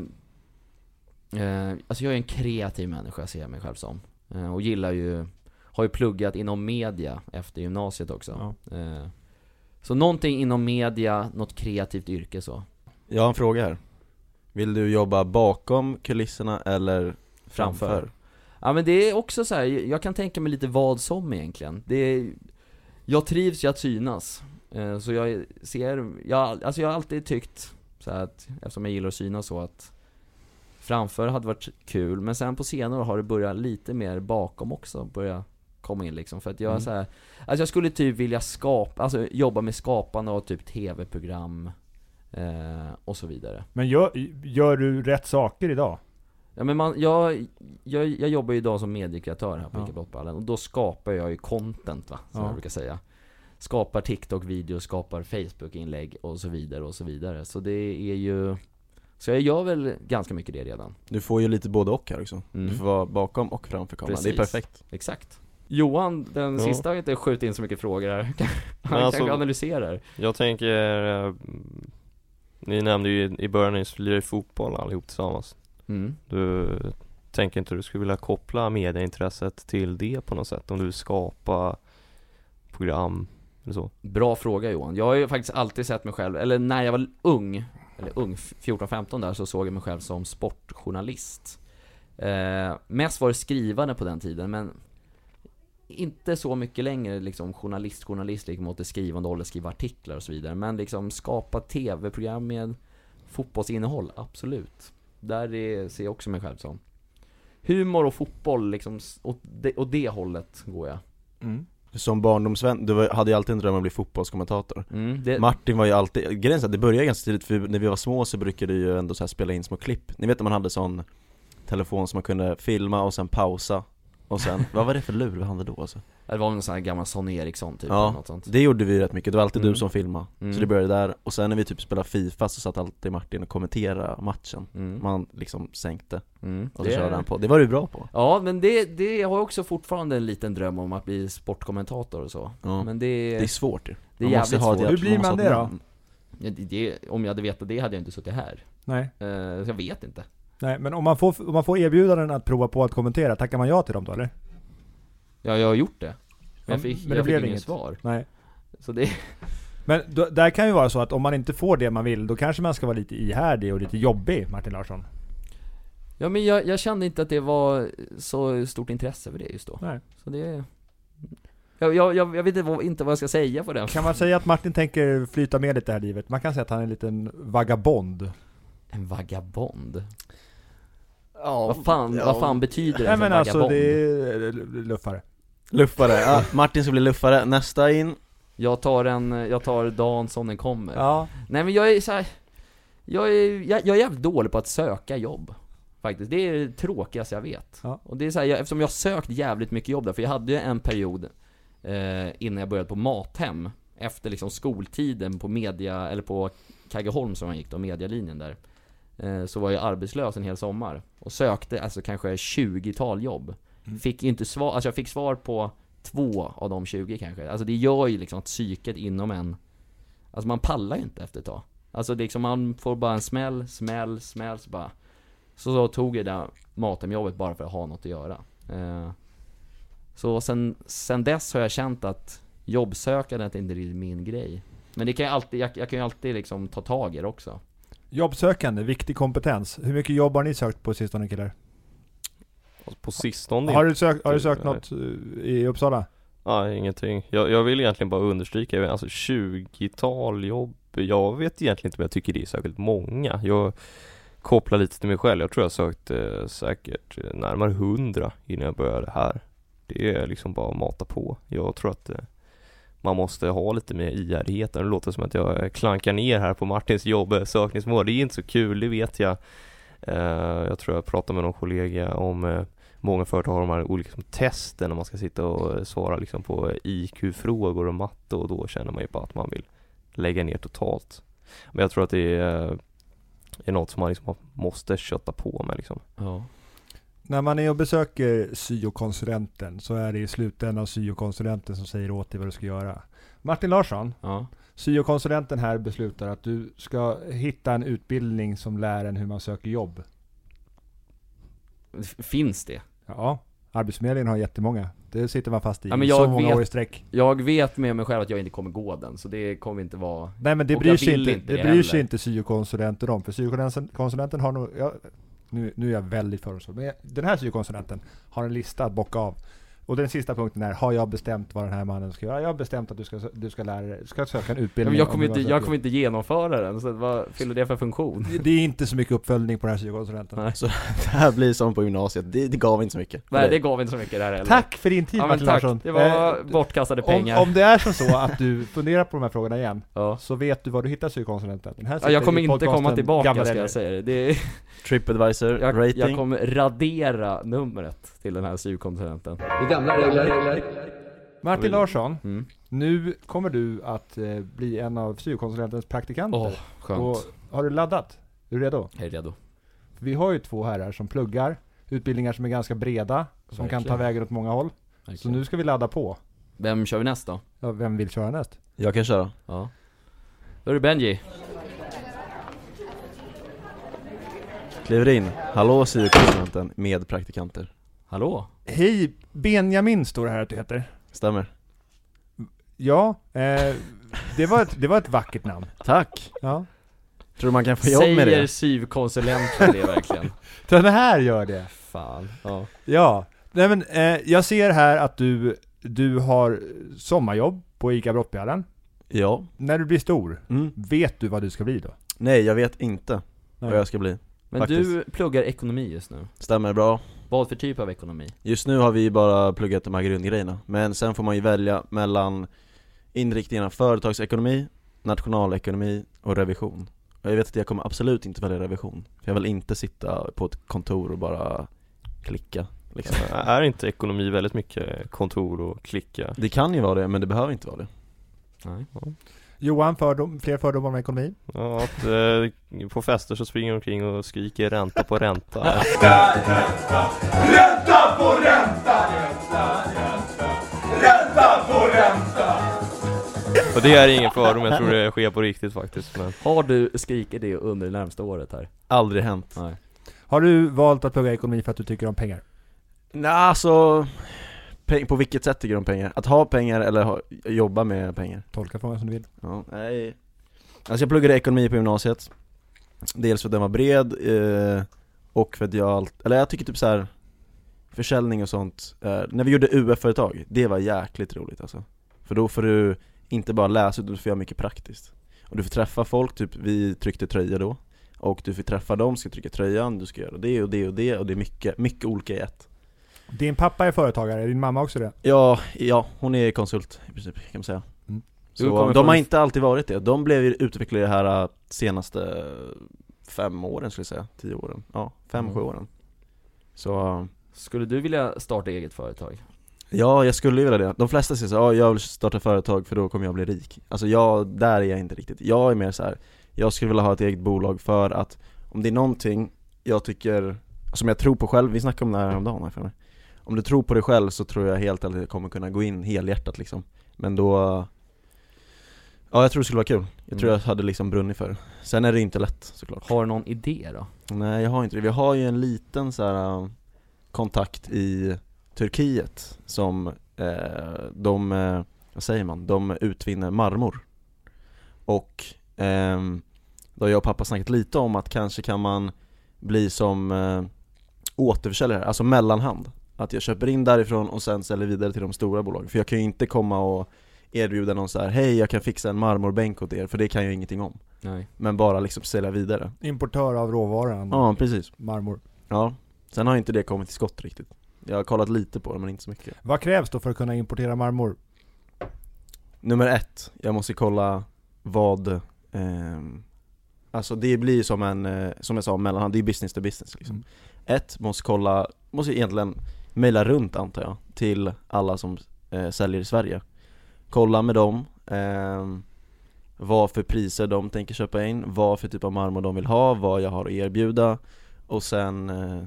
eh, Alltså jag är en kreativ människa ser jag mig själv som. Eh, Och gillar ju Har ju pluggat inom media efter gymnasiet också. Eh, Så någonting inom media, något kreativt yrke så. Jag har en fråga här. Vill du jobba bakom kulisserna eller framför? Framför. Ja men det är också så här, jag kan tänka mig lite vad som egentligen. Det är, Jag trivs ju att synas. Eh, Så jag ser, jag, alltså jag har alltid tyckt så att, eftersom jag gillar att synas så att Framför hade varit kul, men sen på senare har det börjat lite mer bakom också, börja komma in liksom för att jag Mm. så här, Alltså jag skulle typ vilja skapa, alltså jobba med skapande av typ tv-program eh, och så vidare Men gör, gör du rätt saker idag? Ja men man, jag, jag, jag jobbar ju idag som mediekreatör här på Ja. ICA Brottballen och då skapar jag ju content va, som Ja. jag brukar säga Skapar TikTok-videos, skapar Facebook-inlägg och så vidare och så vidare Så det är ju Så jag gör väl ganska mycket det redan Du får ju lite både och här också Mm. Du får vara bakom och framför kameran, det är Precis. perfekt Exakt Johan, den Ja. sista har inte skjutit in så mycket frågor här. *laughs* Han alltså- kanske analyserar. Jag tänker, eh, ni nämnde ju i- början, ni lirar ju fotboll allihop tillsammans. Mm. Du tänker inte du skulle vilja koppla medieintresset till det på något sätt? Om du vill skapa program eller så? Bra fråga Johan. Jag har ju faktiskt alltid sett mig själv, eller när jag var ung, eller ung, 14-15 där, så såg jag mig själv som sportjournalist. Eh, mest var det skrivande på den tiden, men inte så mycket längre liksom journalist, journalist liksom åt det skrivande hållet, skriva artiklar och så vidare. Men liksom skapa tv-program med fotbollsinnehåll, absolut. Där är, ser jag också mig själv som. Humor och fotboll liksom, åt det, åt det hållet går jag. Mm. Som barndomsvän, du hade ju alltid en dröm om att bli fotbollskommentator. Mm, det, Martin var ju alltid, grejen är att det började ganska tidigt för när vi var små så brukade vi ju ändå så spela in små klipp. Ni vet när man hade sån telefon som man kunde filma och sen pausa Och sen, *laughs* vad var det för lur vi hade då alltså? Det var någon sån här gammal Sonny Eriksson typ, Ja, eller något sånt Det gjorde vi rätt mycket, det var alltid Mm. du som filmade Mm. Så det började där, och sen när vi typ spelade Fifa så satt alltid Martin och kommenterade matchen mm. Man liksom sänkte, Mm. och så körde han på, det var du bra på Ja, men det, det, jag har också fortfarande en liten dröm om att bli sportkommentator och så Ja. Men det, Det är svårt ju det är jävligt svårt Hur blir man det då? ja, det, det Om jag hade vetat det hade jag inte suttit här Nej. Så jag vet inte Nej, men om man, får, om man får erbjudanden att prova på att kommentera, tackar man ja till dem då eller? Ja, jag har gjort det Men Ja, jag fick, men det jag blev fick inget svar Nej. Så det, Men då, där kan ju vara så att om man inte får det man vill, då kanske man ska vara lite ihärdig och lite jobbig, Martin Larsson. ja men jag, jag kände inte att det var så stort intresse för det just då Nej. Så det jag, jag, jag, vet inte vad, inte vad jag ska säga på den Kan man säga att Martin tänker flyta med lite här i livet? Man kan säga att han är en liten vagabond. En vagabond? Ja, Vad fan, ja. vad fan betyder det? Nej men alltså det är luffare. Luffare, ja, Martin ska bli luffare, nästa in Jag tar en, jag tar dagen som den kommer Ja. Nej men jag är så här, jag är, jag, jag är jävligt dålig på att söka jobb Faktiskt, det är det tråkigaste jag vet Ja. Och det är så här, jag, eftersom jag har sökt jävligt mycket jobb där, för jag hade ju en period eh, Innan jag började på Mathem Efter liksom skoltiden på media, eller på Kaggeholm som jag gick då, medialinjen där Så var jag arbetslös en hel sommar Och sökte alltså kanske 20-tal jobb. Mm. Fick inte svar, alltså jag fick svar på två av de 20 kanske. Alltså det gör ju liksom att psyket inom en Alltså man pallar ju inte efter ett tag. Alltså liksom, man får bara en smäll, smäll, smäll så bara Så, så tog jag det där matemjobbet bara för att ha något att göra. Eh, Så sen, sen dess har jag känt att jobbsökandet inte är min grej. Men det kan jag alltid, jag, jag kan ju alltid liksom ta tag i det också Jobbsökande, viktig kompetens. Hur mycket jobb har ni sökt på sistone killar? På sistone Har du sökt, har du inte- sökt något eh, i Uppsala? Nej, ingenting. Jag, jag vill egentligen bara understryka, alltså 20-tal jobb, jag vet egentligen inte om jag tycker det är särskilt många. Jag kopplar lite till mig själv, jag tror jag sökt eh, säkert eh, närmare 100 innan jag började här. Det är liksom bara att mata på. Jag tror att eh, man måste ha lite mer ihärdighet. Det låter som att jag klankar ner här på Martins jobbsökningsmål. Det är inte så kul, det vet jag. Eh, jag tror jag pratade med någon kollega om eh, Många företag har de här olika liksom, testen när man ska sitta och eh, svara liksom på IQ-frågor och matte och då känner man ju bara att man vill lägga ner totalt. Men jag tror att det är, är något som man liksom måste kötta på med liksom. Ja när man är och besöker syokonsulenten så är det i slutändan syokonsulenten som säger åt dig vad du ska göra. Martin Larsson, Ja syokonsulenten här beslutar att du ska hitta en utbildning som lär en hur man söker jobb. Finns det? Ja, Arbetsförmedlingen har jättemånga. Det sitter man fast i Ja, men jag så många vet- år i sträck. Jag vet med mig själv att jag inte kommer gå den, så det kommer inte vara Nej men det Och bryr jag sig inte, det det bryr sig inte syokonsulenten om. För syokonsulenten har nog, ja, nu, nu är jag väldigt fördomsfull, men den här syokonsulenten har en lista att bocka av. Och den sista punkten är, har jag bestämt vad den här mannen ska göra? Jag har bestämt att du ska, du ska lära dig, du ska söka en utbildning. men jag om kommer inte, jag kommer inte genomföra den, så vad fyller det för funktion? jobb. Det är inte så mycket uppföljning på den här syokonsulenten. Nej. Så *laughs* det här blir som på gymnasiet, det, det gav inte så mycket Nej det gav inte så mycket där heller Tack för din tid Ja Martin tack, Larsson. det var Eh, bortkastade om, pengar om det är som så att du *laughs* funderar på de här frågorna igen, ja. så vet du var du hittar syokonsulenten. Den här ja, jag kommer inte komma tillbaka Gamla ska jag säga det. det är, Tripadvisor, jag, rating jag kommer radera numret till den här syokonsulenten Det är gamla regler. Martin Larsson, mm. nu kommer du att eh, bli en av syokonsulentens praktikanter. Åh, skönt Och har du laddat? Är du redo? Jag är redo Vi har ju två herrar som pluggar utbildningar som är ganska breda, som kan ta Verkligen. vägen åt många håll. Så Verkligen. nu ska vi ladda på. Vem kör vi näst då? Ja, vem vill köra näst? Jag kan köra. Ja. Då är det Benji. Kliver in. Hallå syokonsulenten med praktikanter. Hallå? Hej, Benjamin står det här att du heter. Stämmer. Ja, eh, det, var ett, det var ett vackert namn. Tack! Ja. Tror du man kan få jobb med Säger det? syvkonsulenten det verkligen? *laughs* Den här gör det. Fan, ja. Ja, nej men eh, jag ser här att du, du har sommarjobb på ICA Brottbjörnen. Ja. När du blir stor, Mm. vet du vad du ska bli då? Nej, jag vet inte Nej. vad jag ska bli. Men Faktiskt. du pluggar ekonomi just nu. Stämmer bra. Vad för typ av ekonomi? Just nu har vi bara pluggat de här grundgrejerna, men sen får man ju välja mellan inriktningarna företagsekonomi, nationalekonomi och revision. Och jag vet att jag kommer absolut inte välja revision, för jag vill inte sitta på ett kontor och bara klicka liksom. *laughs* Är inte ekonomi väldigt mycket kontor och klicka? Det kan ju vara det, men det behöver inte vara det. Nej. Johan, fördom, fler fördomar om ekonomi? Ja, att, eh, på fester så springer de omkring och skriker ränta på ränta Och det är ingen fördom, jag tror det sker på riktigt faktiskt men Har du skrikit det under det närmsta året här? Aldrig hänt. Nej. Har du valt att plugga ekonomi för att du tycker om pengar? Nej, alltså, på vilket sätt tycker du om pengar? Att ha pengar eller ha, jobba med pengar? Tolka frågan som du vill. Ja, nej. Alltså jag pluggade ekonomi på gymnasiet Dels för att den var bred, eh, och för att jag allt, eller jag tycker typ så här Försäljning och sånt, eh, när vi gjorde UF-företag, det var jäkligt roligt alltså För då får du inte bara läsa utan du får göra mycket praktiskt Och du får träffa folk, typ vi tryckte tröja då Och du får träffa dem, ska trycka tröjan, du ska göra det och det och det och det är mycket, mycket olika i ett Din pappa är företagare, är din mamma också det? Ja, ja, hon är konsult i princip kan man säga Mm. Så de har inte alltid varit det, de blev ju utvecklade det här äh, senaste fem åren skulle jag säga, tio åren, ja, fem, Mm. sju åren Så, äh, Skulle du vilja starta eget företag? ja jag skulle ju vilja det. De flesta säger så ja jag vill starta företag för då kommer jag bli rik Alltså jag, där är jag inte riktigt, jag är mer så här. jag skulle vilja ha ett eget bolag för att om det är någonting jag tycker, som jag tror på själv, vi snackade om det här häromdagen här för mig. Om du tror på dig själv så tror jag helt att jag kommer kunna gå in helhjärtat liksom. Men då Ja jag tror det skulle vara kul, jag tror Mm. jag hade liksom brunnit för det. Sen är det inte lätt såklart. Har du någon idé då? Nej jag har inte det, vi har ju en liten så här äh, kontakt i Turkiet som eh, de, eh, vad säger man, de utvinner marmor. Och ehm, då har jag och pappa snackat lite om att kanske kan man bli som eh, återförsäljare, alltså mellanhand Att jag köper in därifrån och sen säljer vidare till de stora bolagen, för jag kan ju inte komma och erbjuda någon så här: hej jag kan fixa en marmorbänk åt er, för det kan jag ingenting om. Nej. Men bara liksom sälja vidare. Importör av råvaran, Ja precis, marmor. ja. Sen har inte det kommit till skott riktigt. Jag har kollat lite på det men inte så mycket. Vad krävs då för att kunna importera marmor? Nummer ett, jag måste kolla vad ehm, Alltså det blir som en, eh, som jag sa, mellanhand, det är business to business liksom. Mm. Ett, måste kolla, måste egentligen mejla runt antar jag, till alla som eh, säljer i Sverige. Kolla med dem, ehm, vad för priser de tänker köpa in, vad för typ av marmor de vill ha, vad jag har att erbjuda. Och sen eh,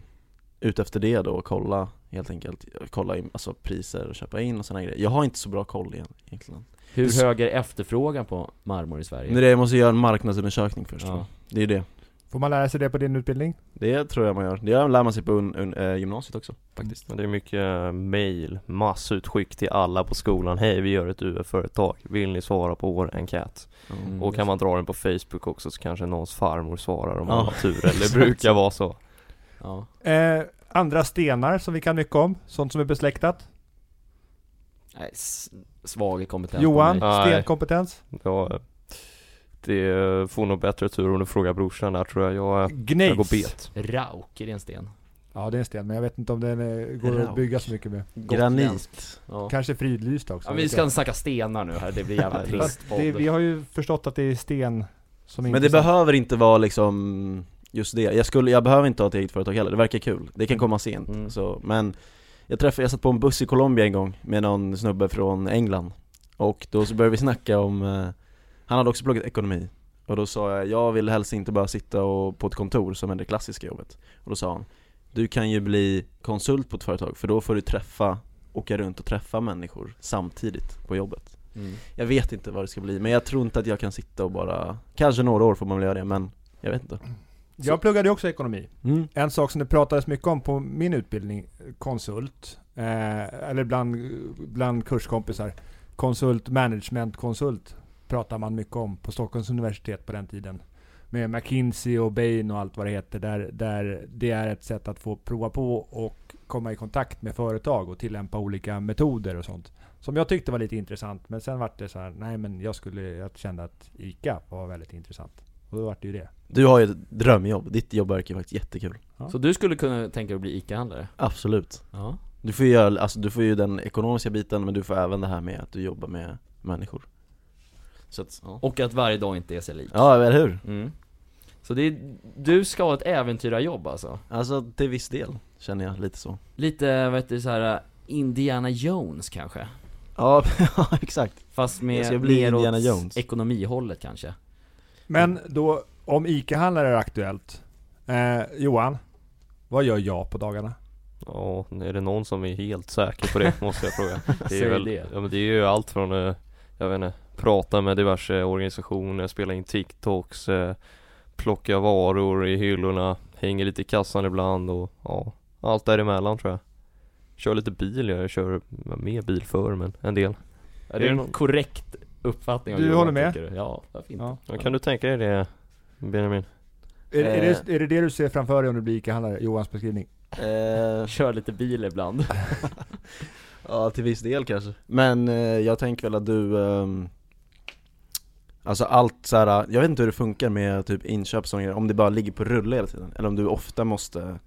utefter det då kolla helt enkelt, kolla in, alltså priser och köpa in och sådana grejer. Jag har inte så bra koll igen, egentligen. Hur hög är efterfrågan på marmor i Sverige? Det det, jag måste göra en marknadsundersökning först Ja. Det är det Får man lära sig det på din utbildning? Det tror jag man gör, det lär man sig på un, un, eh, gymnasiet också faktiskt Men Det är mycket mail, massutskick till alla på skolan Hej vi gör ett UF-företag, vill ni svara på vår enkät? Mm. Och kan man dra den på Facebook också så kanske någons farmor svarar om Ja, man har tur, eller det brukar *laughs* vara så Ja. Eh, andra stenar som vi kan mycket om, sånt som är besläktat? Nej, svag kompetens Johan, stenkompetens? ja, Det får nog bättre tur om du frågar brorsan där tror jag, jag, jag går bet Rauk, är det en sten? Ja det är en sten, men jag vet inte om den går att Rauk. bygga så mycket med. Granit Ja. Kanske fridlyst också. ja vi ska inte snacka stenar nu här, det blir jävla *laughs* trist det. Vi har ju förstått att det är sten som är Men det behöver inte vara liksom just det, jag, skulle, jag behöver inte ha ett eget företag heller, det verkar kul, det kan komma sent Mm. så, Men jag träffade, jag satt på en buss i Colombia en gång med någon snubbe från England Och då så började vi snacka om, eh, han hade också pluggat ekonomi Och då sa jag, jag vill helst inte bara sitta och, på ett kontor som är det klassiska jobbet Och då sa han, du kan ju bli konsult på ett företag för då får du träffa åka runt och träffa människor samtidigt på jobbet Mm. Jag vet inte vad det ska bli, men jag tror inte att jag kan sitta och bara Kanske några år får man väl göra det, men jag vet inte Jag pluggade också ekonomi. mm. En sak som det pratades mycket om på min utbildning, konsult, eh, eller bland, bland kurskompisar, konsult, management, konsult, pratar man mycket om på Stockholms universitet på den tiden. Med McKinsey och Bain och allt vad det heter, där, där det är ett sätt att få prova på och komma i kontakt med företag och tillämpa olika metoder och sånt. Som jag tyckte var lite intressant, men sen vart det så här, nej men jag skulle, jag kände att ICA var väldigt intressant. Och då vart det ju det. Du har ju ett drömjobb, ditt jobb verkar faktiskt jättekul Ja. Så du skulle kunna tänka dig att bli ICA-handlare? Absolut Ja. Du får ju göra, alltså du får ju den ekonomiska biten, men du får även det här med att du jobbar med människor Så att, ja, Och att varje dag inte är sig lik. ja eller hur? Mm. Så det är, du ska ha ett äventyrarjobb alltså? Alltså till viss del, känner jag lite så Lite, vad heter det, så här Indiana Jones kanske? Ja, *laughs* ja exakt Fast Jag med ska bli mer åt Indiana Jones. ekonomihållet kanske? Men då, om ICA-handlare är aktuellt. Eh, Johan, vad gör jag på dagarna? Ja, är det någon som är helt säker på det måste jag fråga *laughs* Det Säg är väl, det. ja men det är ju allt från, eh, jag vet inte, prata med diverse organisationer, spela in TikToks, eh, plocka varor i hyllorna, hänger lite i kassan ibland och ja, allt däremellan tror jag Kör lite bil, jag kör mer bil förr men en del Är det det en någon- korrekt uppfattning av Du håller med? tycker du? Ja, vad fint. Ja. Kan du tänka dig det Benjamin? Är, är, Eh. det, är det det du ser framför dig om du blir ICA-handlare? Johans beskrivning? eh, *laughs* Kör lite bil ibland. *laughs* Ja till viss del kanske Men eh, jag tänker väl att du ehm, Alltså allt så här, jag vet inte hur det funkar med typ inköp grejer, om det bara ligger på rulle hela tiden Eller om du ofta måste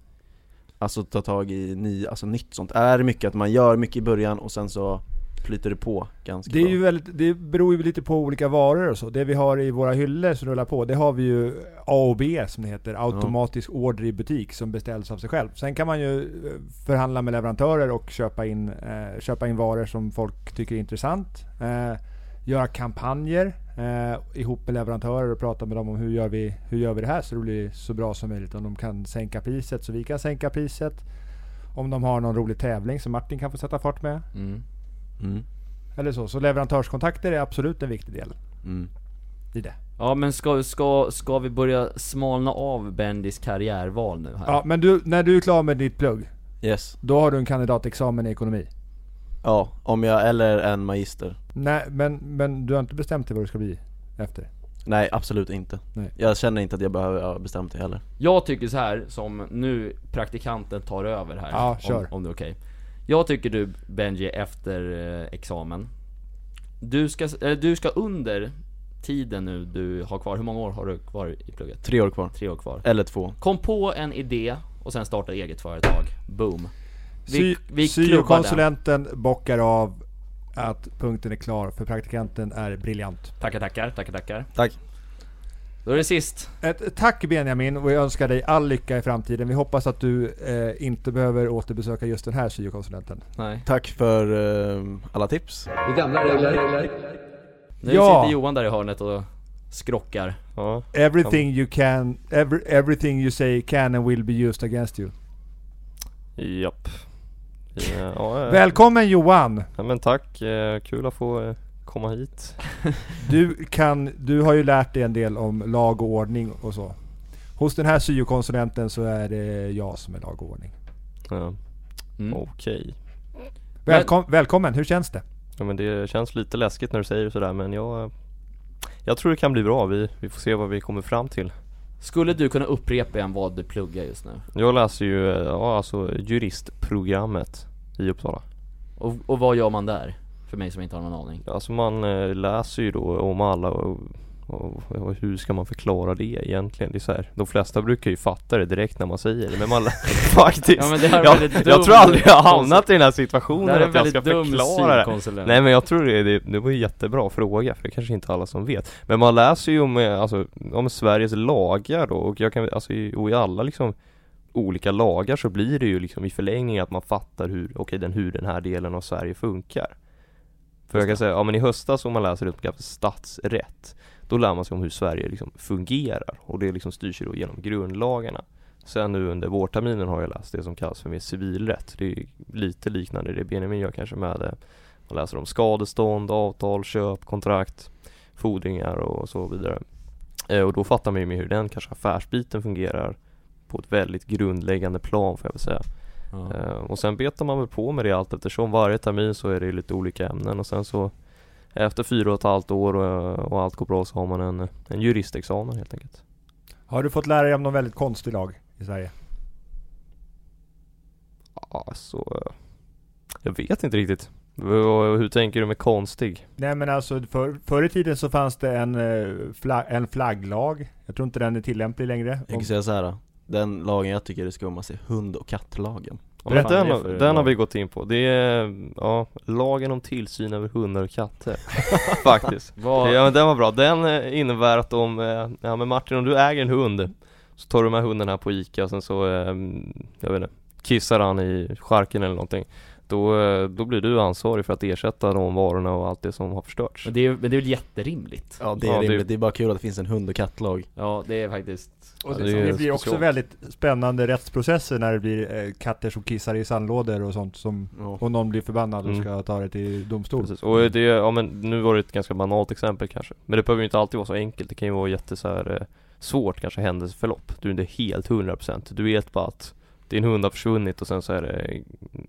Alltså ta tag i ny, alltså nytt sånt Är det mycket att man gör mycket i början och sen så flyter det på ganska Det, är bra? ju väldigt, det beror ju lite på olika varor och så. Det vi har i våra hyllor som rullar på, det har vi ju A och B som det heter. Automatisk order i butik som beställs av sig själv. Sen kan man ju eh, förhandla med leverantörer och köpa in, eh, köpa in varor som folk tycker är intressant. Eh, göra kampanjer eh, ihop med leverantörer och prata med dem om hur gör, vi, hur gör vi det här så det blir så bra som möjligt. Om de kan sänka priset så vi kan sänka priset. Om de har någon rolig tävling som Martin kan få sätta fart med. Mm. mm, Eller så. Så leverantörskontakter är absolut en viktig del mm. i det. Ja men ska, ska, ska vi börja smalna av Bendis karriärval nu här? Ja, men du, när du är klar med ditt plugg, Yes, då har du en kandidatexamen i ekonomi. Ja, om jag, eller en magister Nej, men, men du har inte bestämt dig vad du ska bli efter? Nej absolut inte Nej. Jag känner inte att jag behöver ha bestämt det heller Jag tycker så här som nu praktikanten tar över här. Ja, om, kör. om det är okej. Jag tycker du Benji efter eh, examen, du ska, eh, du ska under tiden nu du har kvar, hur många år har du kvar i plugget? Tre år kvar, Tre år kvar. eller två Kom på en idé och sen starta eget företag. Boom. Vi, vi. Syokonsulenten bockar av att punkten är klar, för praktikanten är briljant. Tackar, tackar, tackar, tackar. Tack Då är det sist. Ett tack Benjamin och jag önskar dig all lycka i framtiden. Vi hoppas att du eh, inte behöver återbesöka just den här syokonsulenten. Nej. Tack för eh, alla tips Det är gamla regler. Nu Ja. sitter Johan där i hörnet och skrockar. Ja, Everything you can, every, everything you say can and will be used against you. japp ja, ja, Välkommen Johan! ja, men tack, eh, kul att få eh, komma hit *laughs* Du, kan, du har ju lärt dig en del om lag och ordning och så. Hos den här syokonsulenten så är det jag som är lag och ordning. ja, Mm. Okej Välkom, välkommen, hur känns det? Ja men det känns lite läskigt när du säger sådär men jag Jag tror det kan bli bra, vi, vi får se vad vi kommer fram till Skulle du kunna upprepa igen vad du pluggar just nu? Jag läser ju, ja alltså juristprogrammet i Uppsala Och, och vad gör man där? För mig som inte har någon aning. Alltså man eh, läser ju då om alla och, och, hur ska man förklara det egentligen? Det är så här, de flesta brukar ju fatta det direkt när man säger det men man *laughs* *laughs* faktiskt Ja, men det här är jag, jag tror aldrig jag har hamnat i den här situationen en att jag ska förklara det. Nej men jag tror det, det, det var ju jättebra fråga för det kanske inte alla som vet Men man läser ju om, eh, alltså, om Sveriges lagar då och jag kan, alltså i, och i alla liksom olika lagar så blir det ju liksom i förlängning att man fattar hur, okej den, hur den här delen av Sverige funkar För jag kan säga, ja men i höstas om man läser program för statsrätt Då lär man sig om hur Sverige liksom fungerar och det liksom styrs ju då genom grundlagarna Sen nu under vårterminen har jag läst det som kallas för mer civilrätt. Det är lite liknande det Benjamin gör kanske med eh, Man läser om skadestånd, avtal, köp, kontrakt, fordringar och så vidare. Eh, och då fattar man ju mer hur den kanske affärsbiten fungerar på ett väldigt grundläggande plan får jag väl säga. Ja. Eh, och sen betar man väl på med det allt eftersom varje termin så är det lite olika ämnen och sen så efter fyra och ett halvt år och, och allt går bra så har man en, en juristexamen helt enkelt. Har du fått lära dig om någon väldigt konstig lag i Sverige? Ja, så eh, jag vet inte riktigt. Hur, tänker du med konstig? Nej men alltså för, förr i tiden så fanns det en, eh, fla, en flagglag. Jag tror inte den är tillämplig längre. Jag kan säga så här. Den lagen jag tycker är skummas är hund och kattlagen men den, har- den har vi gått in på. Det är, ja, lagen om tillsyn över hundar och katter. *laughs* Faktiskt. Ja men den var bra. Den eh, innebär att om, eh, ja men Martin om du äger en hund Så tar du med hunden här på Ica och sen så, eh, jag vet inte, kissar han i charken eller någonting då, eh, då blir du ansvarig för att ersätta de varorna och allt det som har förstörts men, det är, men det är väl jätterimligt? Ja det är Ja, det- rimligt, det är bara kul att det finns en hund och kattlag Ja, det är faktiskt och Ja, det, det är det blir också väldigt spännande rättsprocesser när det blir eh, katter som kissar i sandlådor och sånt som ja. och någon blir förbannad och Mm. ska ta det till domstol. Precis. Och det, ja men nu var det ett ganska banalt exempel kanske Men det behöver ju inte alltid vara så enkelt, det kan ju vara jätte så här, eh, svårt kanske händelseförlopp Du är inte helt 100% Du vet bara att din hund har försvunnit och sen så är det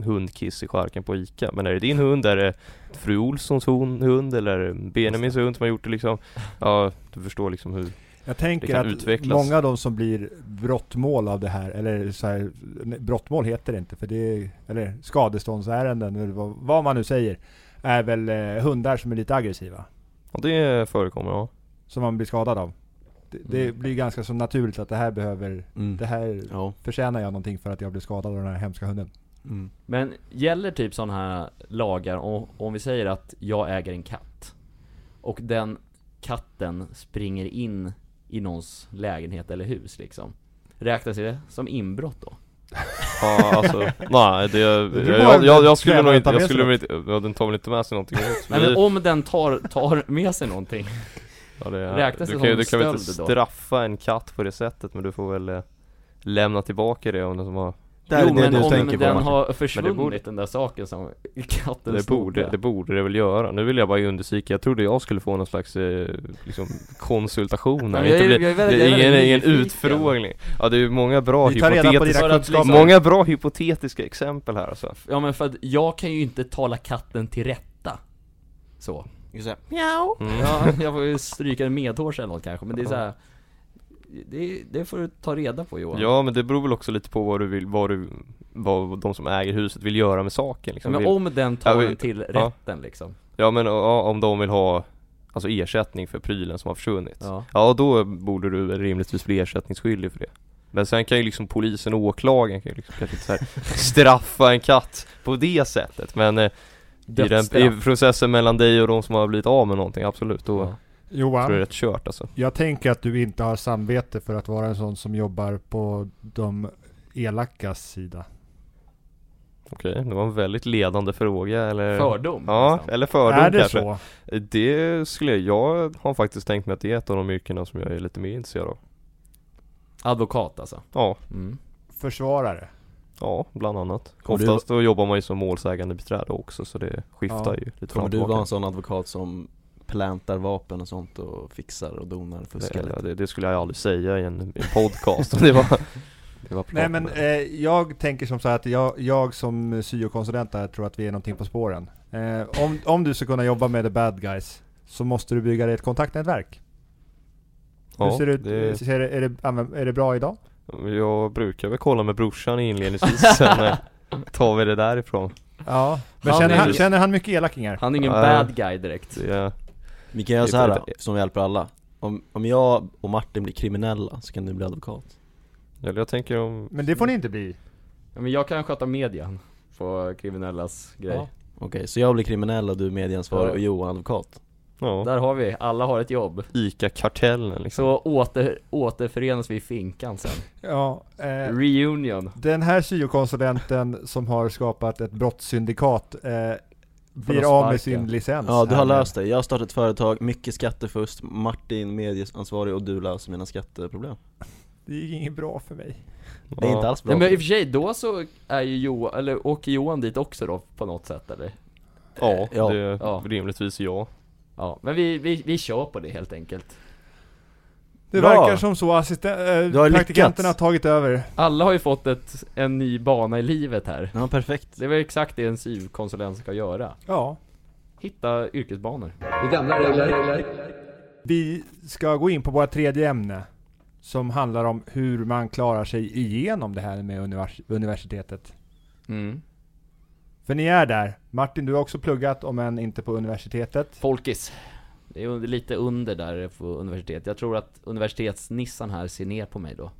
hundkiss i charken på Ica Men är det din hund, är det fru Olssons hund eller är det Benjamins hund som har gjort det liksom? Ja, du förstår liksom hur Jag tänker kan att utvecklas. många av de som blir brottmål av det här, eller så här, brottmål heter det inte för det är, eller skadeståndsärenden, eller vad, vad man nu säger, är väl eh, hundar som är lite aggressiva. Ja det förekommer ja Som man blir skadad av. Det, det Mm. blir ganska så naturligt att det här behöver, mm. det här Ja, förtjänar jag någonting för att jag blir skadad av den här hemska hunden. mm. Men gäller typ sådana här lagar, och, om vi säger att jag äger en katt Och den katten springer in i någons lägenhet eller hus liksom Räknas det som inbrott då? Ja alltså, nej det, jag, jag, jag, jag skulle nog inte, jag skulle inte, ja den tar väl inte med sig någonting ut Nej men om den tar, tar med sig någonting ja, det, är- räknas det du som kan, du kan väl inte stöld då? straffa en katt på det sättet men du får väl eh, lämna tillbaka det om den som har Det är Jo det men du om tänker på den Martin. har försvunnit borde- den där saken som *laughs* katten det borde, det borde det väl göra. Nu vill jag bara undersöka, jag trodde jag skulle få någon slags eh, liksom konsultation här. Ja, jag Inte bli- jag är jag är ingen, ingen utfrågning. Ja det är ju många bra på hypotetiska, kunskaper. många bra hypotetiska exempel här alltså. Ja men för att jag kan ju inte tala katten till rätta Så Just det. Mm. Ja, jag får ju stryka en medhårs eller något kanske, men det är så här. Det, det får du ta reda på Johan Ja men det beror väl också lite på vad du vill, vad du, vad de som äger huset vill göra med saken Ja, liksom. men vill, om den tar Ja, vi- den till ja. rätten liksom Ja men ja, om de vill ha Alltså ersättning för prylen som har försvunnit Ja, Ja då borde du rimligtvis bli ersättningsskyldig för det Men sen kan ju liksom polisen och åklagaren kan ju liksom kanske inte så här *laughs* straffa en katt på det sättet Men eh, i, den, i processen mellan dig och de som har blivit av med någonting, absolut då Ja. tror jag det är Johan, rätt kört alltså jag tänker att du inte har samvete för att vara en sån som jobbar på de elakas sida. Okej, det var en väldigt ledande fråga eller Fördom Ja, nästan. eller fördom är det kanske så? Det skulle jag, jag har faktiskt tänkt mig att det är ett av de yrkena som jag är lite mer intresserad av Advokat alltså Ja, mm. Försvarare? Ja bland annat Kommer du- Oftast då jobbar man ju som målsägande beträde också så det skiftar Ja. ju lite Kommer och du vara en sån advokat som plantar vapen och sånt och fixar och donar, fuskar det, lite? det, det skulle jag aldrig säga i en, i en podcast om *laughs* det var Det var Nej men eh, jag tänker som så här att jag, jag som syokonsulent här tror att vi är någonting på spåren. Eh, om, om du ska kunna jobba med the bad guys så måste du bygga dig ett kontaktnätverk. Hur ja, ser det ut? det, Ser det, är, det, är det bra idag? Jag brukar väl kolla med brorsan inledningsvis sen eh, *laughs* tar vi det därifrån Ja. Men Han känner, han, känner han mycket elakingar? Han är ingen Ja. bad guy direkt det, Vi kan göra Det så här då, som hjälper alla om, om jag och Martin blir kriminella så kan du bli advokat Eller jag tänker om Men det får ni inte bli. ja, Men jag kan sköta median på kriminellas grej Ja. Okej, så jag blir kriminell och du är medieansvarig Ja. och Johan advokat? Ja, Där har vi, alla har ett jobb ICA-kartellen liksom Så åter, återförenas vi i finkan sen Ja. Eh, Reunion den här syokonsulenten som har skapat ett brottssyndikat eh, blir av med sin licens. Ja, du har löst det. Jag har startat ett företag, mycket skattefusk, Martin medieansvarig och du löser mina skatteproblem Det gick inget bra för mig. Det är inte alls bra Nej, men i och för sig, då så är ju Johan, eller åker Johan dit också då på något sätt eller? Ja, Ja. det Ja. rimligtvis ja Ja, men vi, vi, vi kör på det helt enkelt Det Bra. verkar som så assisten- äh, Du har praktikanterna har lyckats. tagit över. Alla har ju fått ett, en ny bana i livet här Ja, perfekt Det är väl exakt det en SYV-konsulent ska göra Ja. Hitta yrkesbanor. Vi ska gå in på vårt tredje ämne. Som handlar om hur man klarar sig igenom det här med univers- universitetet. mm. För ni är där. Martin, du har också pluggat, om än inte på universitetet. Folkis Det är lite under där på universitet Jag tror att universitetsnissan här ser ner på mig då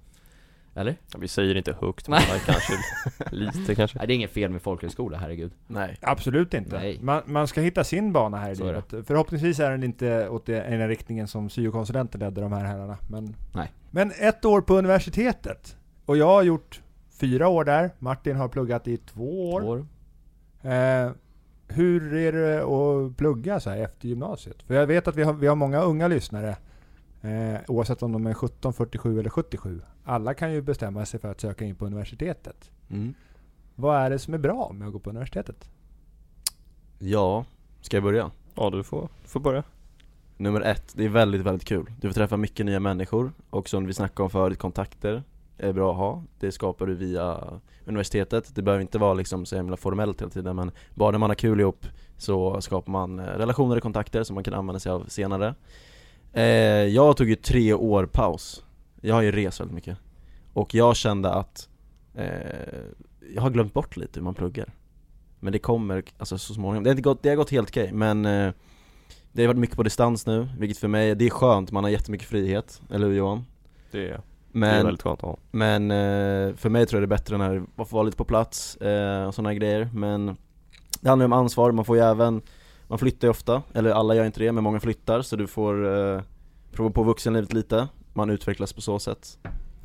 Eller? Ja, Vi säger inte högt men kanske *laughs* lite kanske Nej det är inget fel med folkhögskola, herregud Nej Absolut inte. Nej. Man, man ska hitta sin bana här i Så livet. Förhoppningsvis är den inte åt det- den riktningen som syokonsulenten ledde de här herrarna. Men, Nej. men ett år på universitetet. Och jag har gjort fyra år där. Martin har pluggat i två år. År. Eh, hur är det att plugga så här efter gymnasiet? För jag vet att vi har, vi har många unga lyssnare. Eh, oavsett om de är 17, 47 eller 77. Alla kan ju bestämma sig för att söka in på universitetet. mm. Vad är det som är bra med att gå på universitetet? Ja, ska jag börja? Ja du får, du får börja Nummer ett, det är väldigt, väldigt kul. Du får träffa mycket nya människor och som vi snackade om förut, kontakter är bra att ha. Det skapar du via universitetet. Det behöver inte vara liksom så himla formellt hela tiden men bara när man har kul ihop så skapar man eh, relationer och kontakter som man kan använda sig av senare. Eh, jag tog ju tre år paus. Jag har ju rest väldigt mycket. Och jag kände att eh, jag har glömt bort lite hur man pluggar. Men det kommer, alltså så småningom. Det har, inte gått, det har gått helt okej men eh, det har varit mycket på distans nu, vilket för mig, det är skönt, man har jättemycket frihet, eller hur Johan? Det är, det är Men, väldigt skönt att ha. men eh, för mig tror jag det är bättre när man får vara lite på plats eh, och sådana grejer. Men det handlar ju om ansvar, man får ju även Man flyttar ju ofta, eller alla gör inte det, men många flyttar. Så du får eh, prova på vuxenlivet lite. Man utvecklas på så sätt.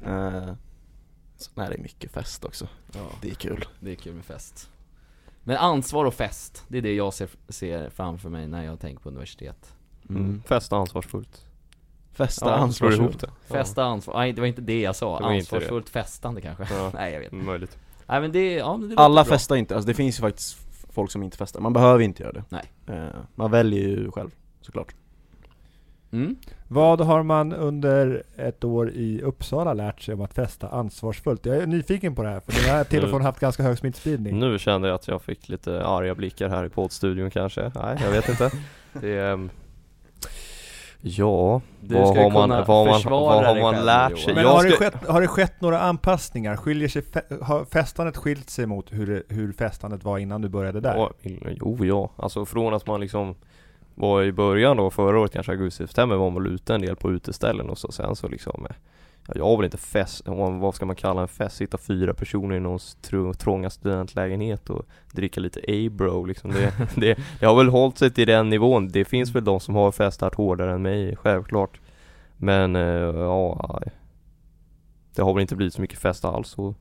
Eh, så, Nej det är mycket fest också, Ja, det är kul. Det är kul med fest. Men ansvar och fest, det är det jag ser, ser framför mig när jag tänker på universitet. Mm. mm. Festa ansvarsfullt Festa, slår ansvarsfullt ihop det. Festa, ansvar, nej det var inte det jag sa, Det var inte ansvarsfullt festande kanske. Ja. *laughs* Nej jag vet Ja, möjligt. Nej men det, ja men det Alla bra. festar inte, alltså det finns ju faktiskt folk som inte festar, man behöver inte göra det. Nej. eh, Man väljer ju själv, såklart. Mm. Vad har man under ett år i Uppsala lärt sig om att festa ansvarsfullt? Jag är nyfiken på det här, för det har till och från haft ganska hög smittspridning. Nu kände jag att jag fick lite arga blickar här i poddstudion kanske. Nej jag vet inte. *laughs* Det är ehm, Ja, Du vad har man, kunna vad man, vad har man lärt sig? Men har, det ska- skett, har det skett några anpassningar? Skiljer sig fe- har festandet skilt sig mot hur, det- hur festandet var innan du började där? Ja, jo ja, alltså från att man liksom var i början då förra året kanske augusti, september var man väl ute en del på uteställen och så sen så liksom eh, Jag väl inte fest, vad ska man kalla en fest? Sitta fyra personer i någon tr- trånga studentlägenhet och dricka lite A-bro liksom. Det, *laughs* det, det har väl hållit sig till den nivån. Det finns väl de som har festat hårdare än mig, självklart. Men eh, ja Det har väl inte blivit så mycket fest alls. Och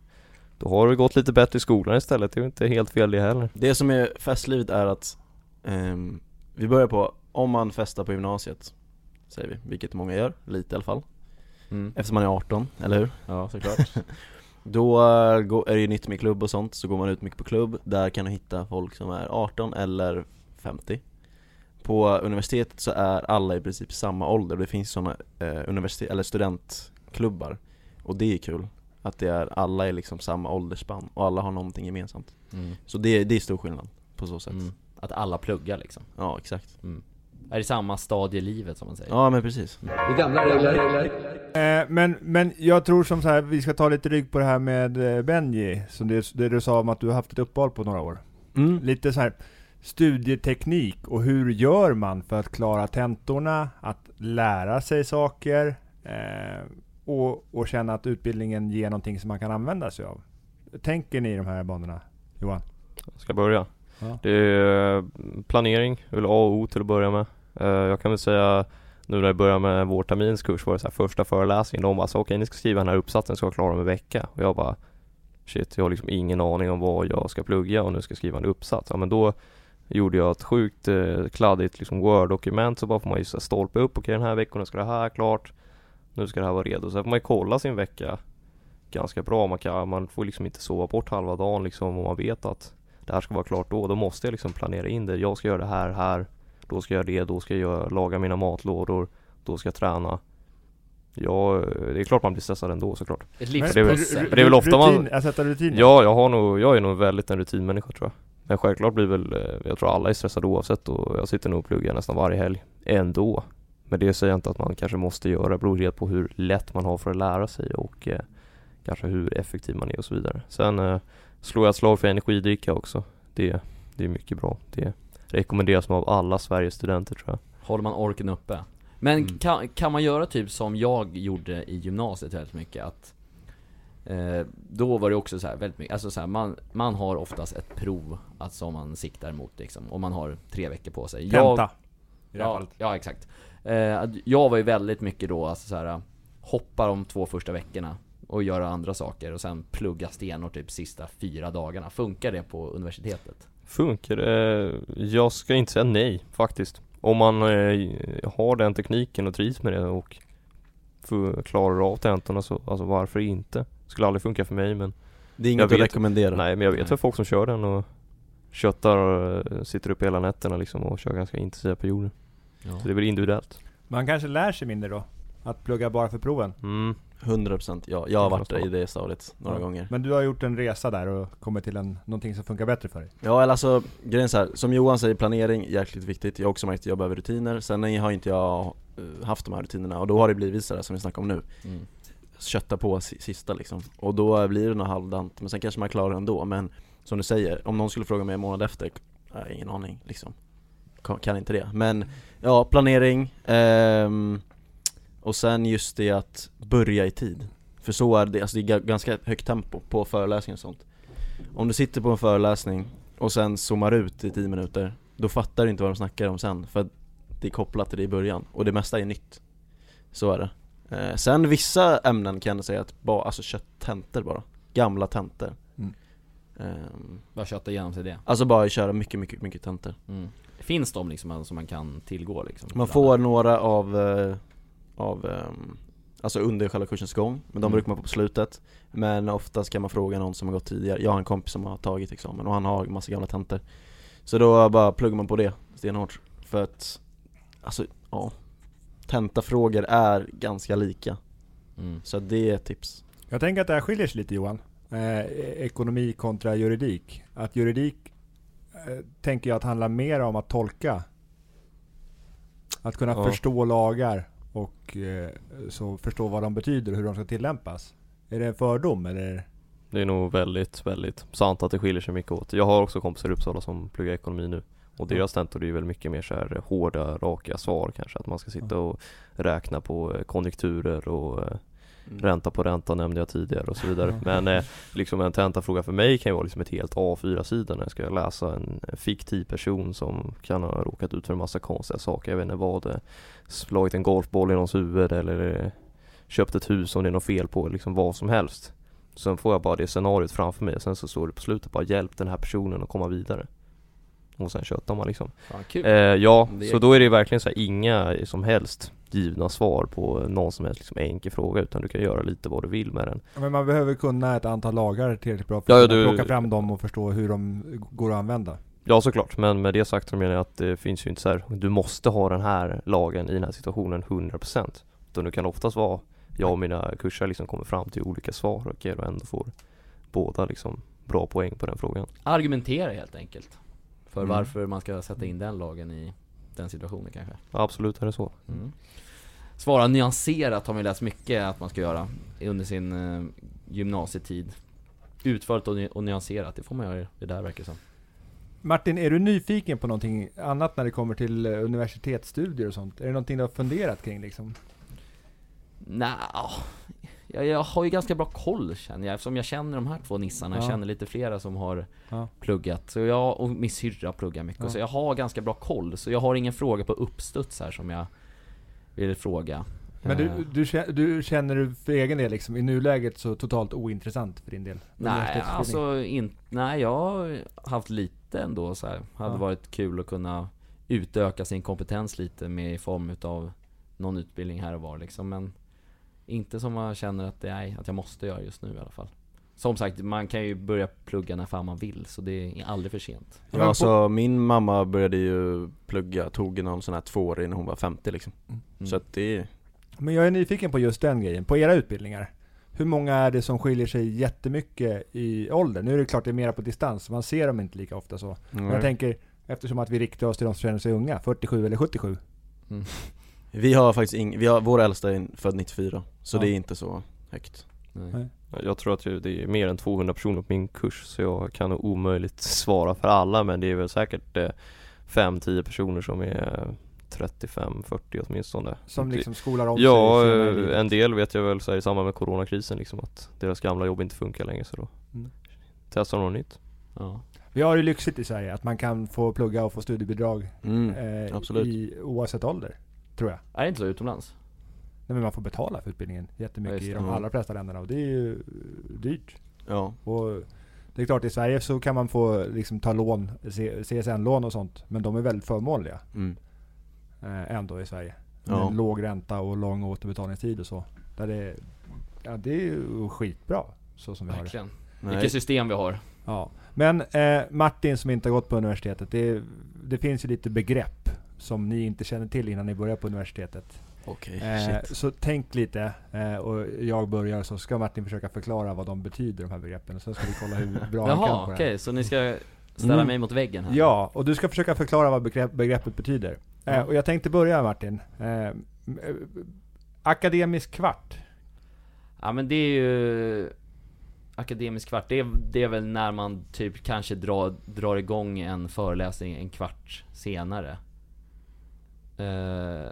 Då har det gått lite bättre i skolan istället, det är inte helt fel det heller. Det som är festlivet är att ehm, Vi börjar på, om man festar på gymnasiet Säger vi, vilket många gör, lite i alla fall Mm. Eftersom man är 18, eller hur? Ja såklart. *laughs* Då eh, är det ju nytt med klubb och sånt, så går man ut mycket på klubb. Där kan du hitta folk som är 18 eller 50 På universitetet så är alla i princip samma ålder, det finns sådana eh, universitet, eller studentklubbar. Och det är kul Att det är, alla är liksom samma åldersspann och alla har någonting gemensamt. Mm. Så det, det är stor skillnad på så sätt. Mm. Att alla pluggar liksom. Ja exakt Är det samma stadie i livet som man säger? Ja men precis Det gamla regler. Eh, men, men jag tror som så här, vi ska ta lite rygg på det här med eh, Benji, som det, det du sa om att du har haft ett uppehåll på några år. mm. Lite så här studieteknik och hur gör man för att klara tentorna, att lära sig saker eh, och, och känna att utbildningen ger någonting som man kan använda sig av. Tänker ni i de här banorna, Johan? Ska jag börja? Ja. Det är eh, planering, väl A och O till att börja med Eh, jag kan väl säga nu när jag började med vårterminskurs var det så här första föreläsningen, de bara okej okej ni ska skriva den här uppsatsen, ska vara klar om en vecka och jag bara Shit, jag har liksom ingen aning om vad jag ska plugga och nu ska jag skriva en uppsats. Ja men då gjorde jag ett sjukt eh, kladdigt liksom word-dokument så bara får man ju så här stolpa upp, okej den här veckan ska det här klart Nu ska det här vara redo. Sen får man ju kolla sin vecka ganska bra. Man, kan, man får liksom inte sova bort halva dagen liksom om man vet att det här ska vara klart då. Då måste jag liksom planera in det. Jag ska göra det här, här. Då ska jag göra det, då ska jag laga mina matlådor. Då ska jag träna. Ja, det är klart man blir stressad ändå såklart. Ett det livspussel. men det är väl ofta man- rutin, Att sätta rutiner? Ja, jag har nog, jag är nog väldigt en rutinmänniska tror jag. Men självklart blir väl, eh, jag tror alla är stressade oavsett och jag sitter nog och pluggar nästan varje helg ändå. Men det säger jag inte att man kanske måste göra, det beror helt på hur lätt man har för att lära sig och eh, kanske hur effektiv man är och så vidare. Sen eh, slår jag ett slag för energidricka också. Det, det är mycket bra. Det rekommenderas av alla Sveriges studenter tror jag. Håller man orken uppe. Men Mm. kan, kan man göra typ som jag gjorde i gymnasiet väldigt mycket att eh, Då var det också så här väldigt mycket, alltså så här, man, man har oftast ett prov att, som man siktar mot liksom, och man har tre veckor på sig. Tenta. I det här ja, fallet. ja, exakt. Eh, jag var ju väldigt mycket då, alltså så här, hoppa de två första veckorna och göra andra saker och sen plugga stenhårt typ sista fyra dagarna. Funkar det på universitetet? Funkar det? Jag ska inte säga nej faktiskt. Om man eh, har den tekniken och trivs med det och får- klarar av tentorna så, alltså varför inte? Skulle aldrig funka för mig men Det är Jag inget att rekommendera. Nej men jag vet för folk som kör den och köttar och eh, sitter upp hela nätterna liksom och kör ganska intensiva perioder. Ja. Så det är väl individuellt. Man kanske lär sig mindre då? Att plugga bara för proven? Mm. 100% ja, jag har varit i det stadiet några Ja. gånger. Men du har gjort en resa där och kommit till en, någonting som funkar bättre för dig? Ja eller alltså, grejen är så här, som Johan säger, planering jäkligt viktigt. Jag har också märkt att jag behöver rutiner, sen har inte jag eh, haft de här rutinerna. Och då har det blivit sådär som vi snackar om nu. Mm. Kötta på si- sista liksom, och då blir det nog halvdant, men sen kanske man klarar det ändå. Men som du säger, om någon skulle fråga mig en månad efter, jag har ingen aning liksom. Kan, kan inte det, men ja, planering ehm, Och sen just det att börja i tid. För så är det, alltså det är ga- ganska högt tempo på föreläsningar och sånt. Om du sitter på en föreläsning och sen zoomar ut i 10 minuter Då fattar du inte vad de snackar om sen för att det är kopplat till det i början. Och det mesta är nytt. Så är det. Eh, Sen vissa ämnen kan jag säga att bara, alltså kött tentor bara. Gamla tentor. Mm. Ehm, Bara kötta igenom sig det. Alltså bara köra mycket, mycket, mycket tentor. Mm. Finns de liksom som man kan tillgå liksom? Man får några av, eh, av ehm, Alltså under själva kursens gång, men de Mm. brukar man få på slutet Men oftast kan man fråga någon som har gått tidigare Jag har en kompis som har tagit examen och han har massa gamla tentor Så då bara pluggar man på det stenhårt För att, alltså ja Tentafrågor är ganska lika Mm. Så det är ett tips Jag tänker att det här skiljer sig lite Johan. Eh, ekonomi kontra juridik. Att juridik eh, tänker jag att handlar mer om att tolka. Att kunna Ja. förstå lagar och eh, så förstå vad de betyder och hur de ska tillämpas. Är det en fördom eller? Det är nog väldigt, väldigt sant att det skiljer sig mycket åt. Jag har också kompisar i Uppsala som pluggar ekonomi nu. Och deras tentor är väl mycket mer så här hårda, raka svar kanske. Att man ska sitta och räkna på eh, konjunkturer och eh, ränta på ränta nämnde jag tidigare och så vidare. Men eh, liksom en tentafråga för mig kan ju vara liksom ett helt A4-sida när jag ska läsa en en fiktiv person som kan ha råkat ut för en massa konstiga saker. Jag vet inte vad det slagit en golfboll i någons huvud eller eh, köpt ett hus om det är något fel på, liksom vad som helst. Sen får jag bara det scenariot framför mig och sen så står det på slutet bara hjälp den här personen att komma vidare. Och sen köttar man liksom. Fan. Eh, ja, så då är det verkligen så här, inga som helst givna svar på någon som helst liksom enkel fråga utan du kan göra lite vad du vill med den. Men man behöver kunna ett antal lagar tillräckligt bra för Ja, att du- plocka fram dem och förstå hur de går att använda. Ja såklart, men med det sagt så menar jag att det finns ju inte så här, du måste ha den här lagen i den här situationen 100% Utan du kan oftast vara, jag och mina kurser liksom kommer fram till olika svar och ändå får båda liksom bra poäng på den frågan. Argumentera helt enkelt. För Mm. varför man ska sätta in den lagen i den situationen kanske. Absolut är det så. Mm. Svara nyanserat har man läst mycket att man ska göra under sin eh, gymnasietid. Utförligt och, ny- och nyanserat, det får man göra det där verkar det som. Martin, är du nyfiken på någonting annat när det kommer till eh, universitetsstudier och sånt? Är det någonting du har funderat kring liksom? Nej, jag, jag har ju ganska bra koll känner jag eftersom jag känner de här två nissarna. Jag Ja. känner lite flera som har Ja. pluggat. Så jag, och min syrra pluggar mycket. Ja. Så jag har ganska bra koll. Så jag har ingen fråga på uppstuds här som jag vill fråga. Men du, Eh, du, du känner du för egen del liksom, i nuläget så totalt ointressant för din del? Nej, alltså in, nej jag har haft lite ändå så här. Hade Ja. varit kul att kunna utöka sin kompetens lite med i form utav någon utbildning här och var liksom. Men Inte som man känner att, det är, att jag måste göra just nu i alla fall Som sagt, man kan ju börja plugga när fan man vill, så det är aldrig för sent Ja, alltså min mamma började ju plugga, tog någon sån här tvåårig när hon var 50 liksom Mm. Så att det Men jag är nyfiken på just den grejen, på era utbildningar. Hur många är det som skiljer sig jättemycket i ålder? Nu är det klart det är mera på distans, man ser dem inte lika ofta så. Men jag tänker, eftersom att vi riktar oss till de som känner sig unga, 47 eller 77. Vi har faktiskt ing, vi har, vår äldsta är född 94, så Ja. det är inte så högt Nej. Jag tror att det är mer än 200 personer på min kurs så jag kan nog omöjligt svara för alla men det är väl säkert eh, 5-10 personer som är 35-40 åtminstone Som liksom skolar om Ja, sig i eh, en del vet jag väl så här, i samband med coronakrisen liksom att deras gamla jobb inte funkar längre så då Mm. testar de något nytt Ja. Vi har det lyxigt i Sverige, att man kan få plugga och få studiebidrag mm. eh, absolut. i, oavsett ålder. Tror jag. Är det inte så utomlands? Nej, men man får betala för utbildningen jättemycket Ja, i de Mm. allra flesta länderna och det är ju dyrt. Ja, Och det är klart i Sverige så kan man få liksom ta lån, CSN-lån och sånt, men de är väldigt förmånliga mm. eh, ändå i Sverige. Ja. Med låg ränta och lång återbetalningstid och så. Där det, ja, det är ju skitbra så som vi har det. Verkligen Nej. Vilket system vi har Ja. Men eh, Martin som inte har gått på universitetet, det, det finns ju lite begrepp som ni inte känner till innan ni börjar på universitetet. Okej, Eh, så tänk lite, eh, och jag börjar så ska Martin försöka förklara vad de betyder de här begreppen. Och sen ska vi kolla hur *laughs* bra han kan Jaha, okej, här. så ni ska ställa Mm. mig mot väggen här? Ja, och du ska försöka förklara vad begrepp, begreppet betyder. Eh, och jag tänkte börja Martin. Eh, eh, akademisk kvart. Ja men det är ju Akademisk kvart, det är, det är väl när man typ kanske drar, drar igång en föreläsning en kvart senare Eh,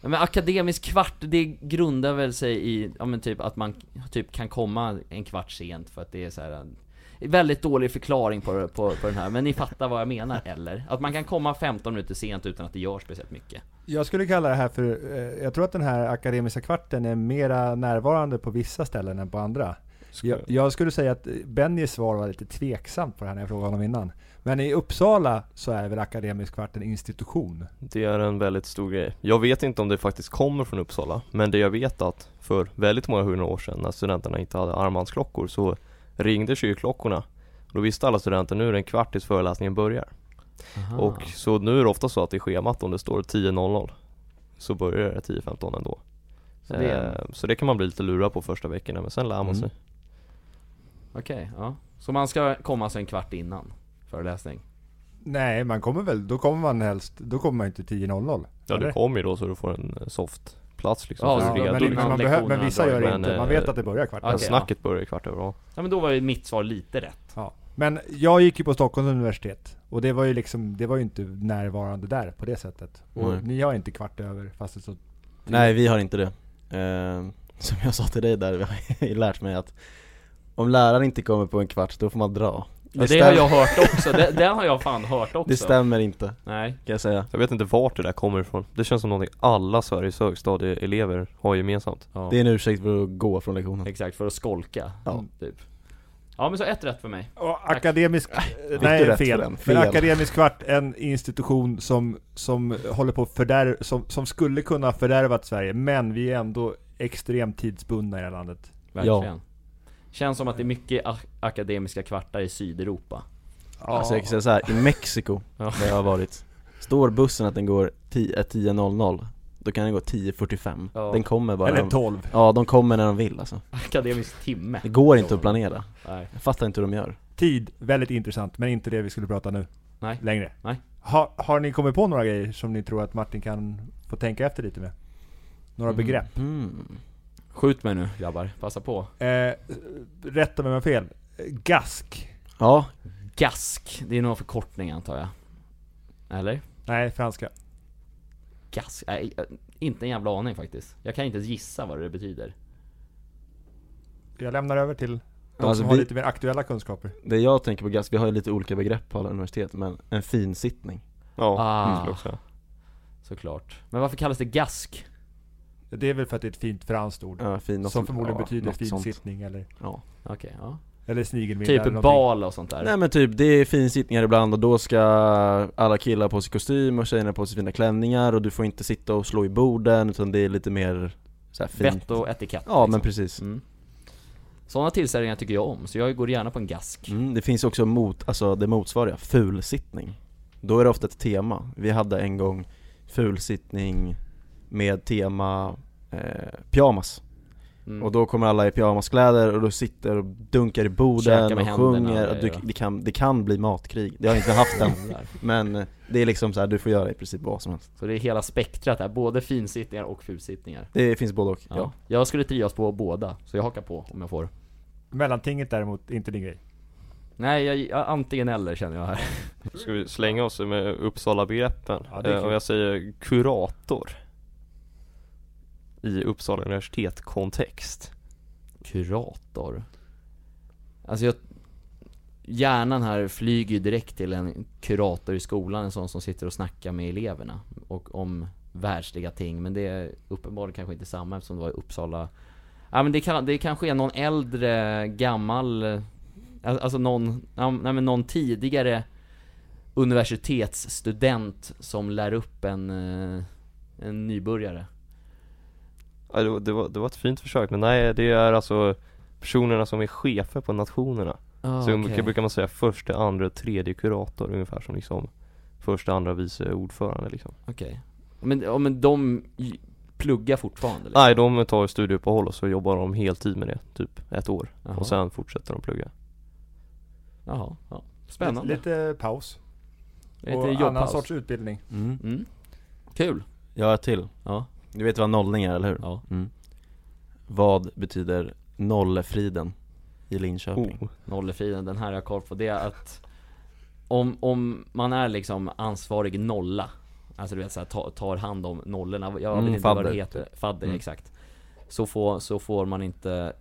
men akademisk kvart, det grundar väl sig i, ja men typ att man typ kan komma en kvart sent för att det är så här en Väldigt dålig förklaring på, på, på den här, men ni fattar vad jag menar eller? Att man kan komma 15 minuter sent utan att det gör speciellt mycket Jag skulle kalla det här för, eh, jag tror att den här akademiska kvarten är mera närvarande på vissa ställen än på andra. Jag, jag skulle säga att Bennys svar var lite tveksamt på det här när jag frågade honom innan. Men i Uppsala så är väl akademisk kvart en institution? Det är en väldigt stor grej. Jag vet inte om det faktiskt kommer från Uppsala, men det jag vet att för väldigt många hundra år sedan när studenterna inte hade armbandsklockor så ringde kyrkklockorna. Då visste alla studenter nu är det en kvart tills föreläsningen börjar. Aha. Och så nu är det ofta så att i schemat om det står 10.00 så börjar det 10.15 ändå. Så det är, Eh, så det kan man bli lite lurad på första veckorna men sen lär man Mm. sig. okej, ja Så man ska komma alltså en kvart innan föreläsning? Nej, man kommer väl, då kommer man helst, då kommer man inte 10.00. Ja Eller? du kommer ju då så du får en eh, soft plats liksom. Ja, så är men, men, man behöver, men vissa gör det inte. Man Men, vet eh, att det börjar kvart. okej. Men snacket börjar kvart över ja. Ja men då var ju mitt svar lite rätt Ja. Men jag gick ju på Stockholms universitet och det var ju liksom, det var ju inte närvarande där på det sättet. Och Nej. ni har inte kvart över fast det står Nej vi har inte det eh, *laughs* Som jag sa till dig där, *laughs* vi har lärt mig att Om läraren inte kommer på en kvart, då får man dra Ja, det, stäm- har jag hört också, det, det har jag fan hört också Det stämmer inte, Nej, kan jag säga Jag vet inte vart det där kommer ifrån. Det känns som någonting alla Sveriges högstadieelever har gemensamt. ja. Det är en ursäkt för att gå från lektionen exakt, för att skolka, Ja. typ Ja men så ett rätt för mig Och akademisk, du nej fel. för den? Men Fel. akademisk kvart, en institution som, som håller på att fördärva, som, som skulle kunna fördärvat Sverige, men vi är ändå extremt tidsbundna i det här landet. Verkligen Känns som att det är mycket ak- akademiska kvartar i Sydeuropa Alltså jag kan säga så här, i Mexiko, Ja. där jag har varit Står bussen att den går 10 eh, 10.00 Då kan den gå 10.45 Ja. Den kommer bara Eller de, 12. Ja, de kommer när de vill alltså Akademisk timme Det går inte att planera Nej, Jag fattar inte hur de gör Tid, väldigt intressant, men inte det vi skulle prata nu. Nej. Längre. Nej. Ha, har ni kommit på några grejer som ni tror att Martin kan få tänka efter lite med? Några begrepp? mm. Skjut mig nu grabbar, passa på Eh, rätta mig om jag har fel. Gask. Ja, Gask, det är nog en förkortning antar jag Eller? Nej, franska. Gask? Nej, eh, inte en jävla aning faktiskt Jag kan inte ens gissa vad det betyder Jag lämnar över till de Alltså, som har vi- lite mer aktuella kunskaper. det jag tänker på GAS, vi har ju lite olika begrepp på alla universitet men en finsittning Ja, Ah. säga. Såklart Men varför kallas det gask? Det är väl för att det är ett fint franskt ord. Ja, fin, som sånt- förmodligen ja, betyder finsittning eller, Ja. Okej, ja eller snigelmiddag Typ eller bal och sånt där Nej men typ, det är finsittningar ibland och då ska alla killar på sig kostym och tjejerna på sig fina klänningar och du får inte sitta och slå i borden utan det är lite mer så här fint. Vett och etikett Ja liksom. men precis. mm. Sådana tillställningar tycker jag om, så jag går gärna på en gask Mm, det finns också mot, alltså det motsvariga, fulsittning. Då är det ofta ett tema. Vi hade en gång fulsittning med tema eh, pyjamas. mm. Och då kommer alla i pyjamaskläder och då sitter och dunkar i borden och sjunger. och du, det, kan, det kan bli matkrig, det har jag inte haft än. Men eh, det är liksom så här, du får göra i princip vad som helst. Så det är hela spektrat här, både finsittningar och fulsittningar Det finns både och, ja. ja. Jag skulle trivas på båda, så jag hakar på om jag får Mellantinget däremot, inte din grej. Nej, jag, jag, antingen eller känner jag här Ska vi slänga oss med Uppsala-begreppen? Ja, eh, om jag säger kurator i Uppsala universitet-kontext. Kurator. Alltså jag Hjärnan här flyger ju direkt till en kurator i skolan, en sån som sitter och snackar med eleverna och om världsliga ting, men det är uppenbarligen kanske inte samma eftersom det var i Uppsala. Ja men det, kan, det kanske är någon äldre, gammal, eh, alltså någon, nej, men någon tidigare universitetsstudent som lär upp en, eh, en nybörjare ja, det, var, det, var, det var ett fint försök men nej det är alltså personerna som är chefer på nationerna ah, Så brukar, brukar man säga första, andra, tredje kurator ungefär som liksom Första, andra, vice ordförande liksom Okej. Men, ja, men de pluggar fortfarande liksom. Nej de tar studieuppehåll och så jobbar de heltid med det, typ ett år Jaha. Och sen fortsätter de plugga Jaha, ja. Spännande. Lite, lite paus. Lite och annan sorts utbildning. Mm. Mm. Kul. Jag har ett till. Ja. Du vet vad nollning är, eller hur? Ja. Mm. Vad betyder nollefriden i Linköping? oh. Nollefriden, den här har jag koll på. Det är att om, om man är liksom ansvarig nolla Alltså du vet såhär, tar, tar hand om nollorna, jag Mm, vet inte vad fadder, det heter, fadder Mm. exakt så får, så får man inte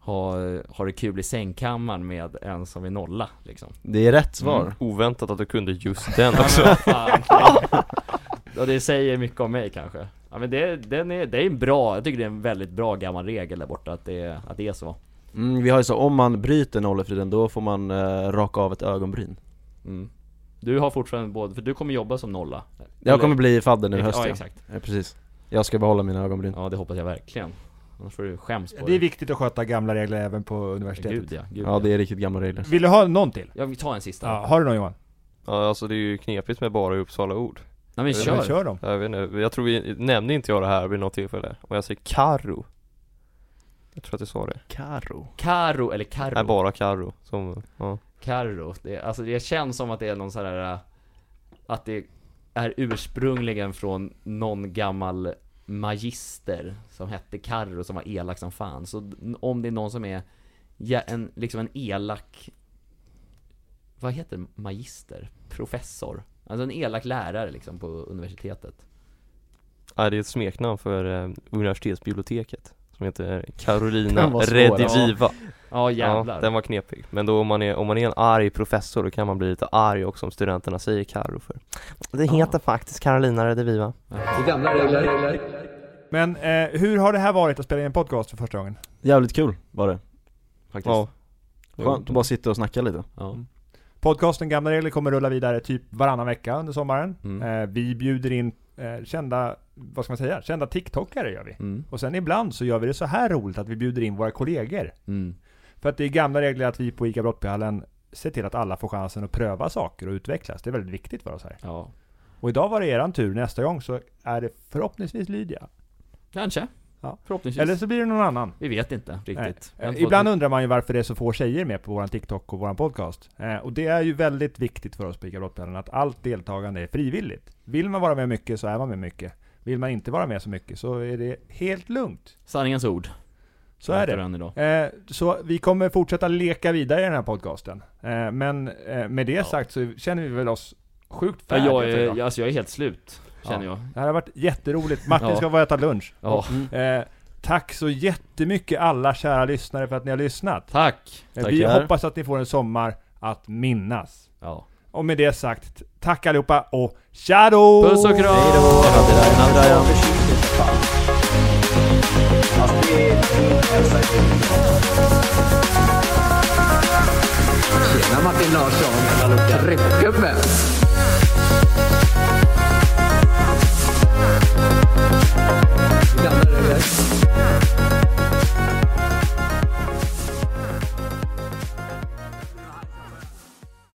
ha, ha det kul i sängkammaren med en som är nolla liksom Det är rätt svar. Mm. Oväntat att du kunde just den också vad. *laughs* Ja det säger mycket om mig kanske Ja men det, den är, det är en bra, jag tycker det är en väldigt bra gammal regel där borta att det, att det är så Mm, vi har ju så, om man bryter nollefriden då får man eh, raka av ett ögonbryn. mm. Du har fortfarande både, för du kommer jobba som nolla Jag Eller- kommer bli fadder nu i Ja höst ja. exakt ja, precis. Jag ska behålla mina ögonbryn. Ja det hoppas jag verkligen Annars får du skäms på Det är viktigt att sköta gamla regler även på universitetet. Gud ja, gud Ja det är riktigt gamla regler. Vill du ha någon till? Jag vill ta en sista Ja, har du någon Johan? Ja alltså det är ju knepigt med bara Uppsala-ord Nej men kör! Men kör dem. Jag vet inte, jag tror vi, nämnde inte jag det här vid något tillfälle? Om jag säger Karo Jag tror att jag sa det Karo. Karo eller Karro? Nej bara Karo, som, ja Karro, det, alltså det känns som att det är någon sån här äh, Att det är ursprungligen från någon gammal magister som hette Karro som var elak som fan Så om det är någon som är ja, en, liksom en elak Vad heter det? magister? Professor? Alltså en elak lärare liksom på universitetet Nej det är ett smeknamn för eh, universitetsbiblioteket Som heter Carolina *laughs* Rediviva Ja Ja, jävlar den var knepig Men då om man, är, om man är en arg professor då kan man bli lite arg också om studenterna säger Karo för Det heter faktiskt Carolina Rediviva gamla regler. Men eh, hur har det här varit att spela in en podcast för första gången? Jävligt kul var det. Faktiskt. Ja Skönt att bara sitta och snacka lite. Ja, Podcasten Gamla Regler kommer rulla vidare typ varannan vecka under sommaren. Mm. Eh, vi bjuder in eh, kända, vad ska man säga, kända TikTokare gör vi. mm. Och sen ibland så gör vi det så här roligt att vi bjuder in våra kollegor. Mm. För att det är gamla regler att vi på ICA Brottbyhallen ser till att alla får chansen att pröva saker och utvecklas. Det är väldigt viktigt för oss här. Ja, Och idag var det eran tur, nästa gång så är det förhoppningsvis Lydia. kanske Ja. Förhoppningsvis Eller så blir det någon annan. Vi vet inte riktigt Ibland undrar man ju varför det är så få tjejer med på våran TikTok och våran podcast. Eh, och det är ju väldigt viktigt för oss på ICA Brottbjörnen att allt deltagande är frivilligt. Vill man vara med mycket så är man med mycket. Vill man inte vara med så mycket så är det helt lugnt. Sanningens ord Så är det. Eh, så vi kommer fortsätta leka vidare i den här podcasten. Eh, men eh, med det Ja. sagt så känner vi väl oss sjukt Ja, färdiga jag, för är, jag, alltså jag är helt slut, känner jag Det här har varit jätteroligt. Martin Ja. ska bara äta lunch. Ja, Eh, tack så jättemycket alla kära lyssnare för att ni har lyssnat. tack! Eh, vi Tackar. hoppas att ni får en sommar att minnas. Ja. Och med det sagt, tack allihopa och tja då! Puss och kram! Hälsa Tjena Martin Larsson. Tryckgubbe.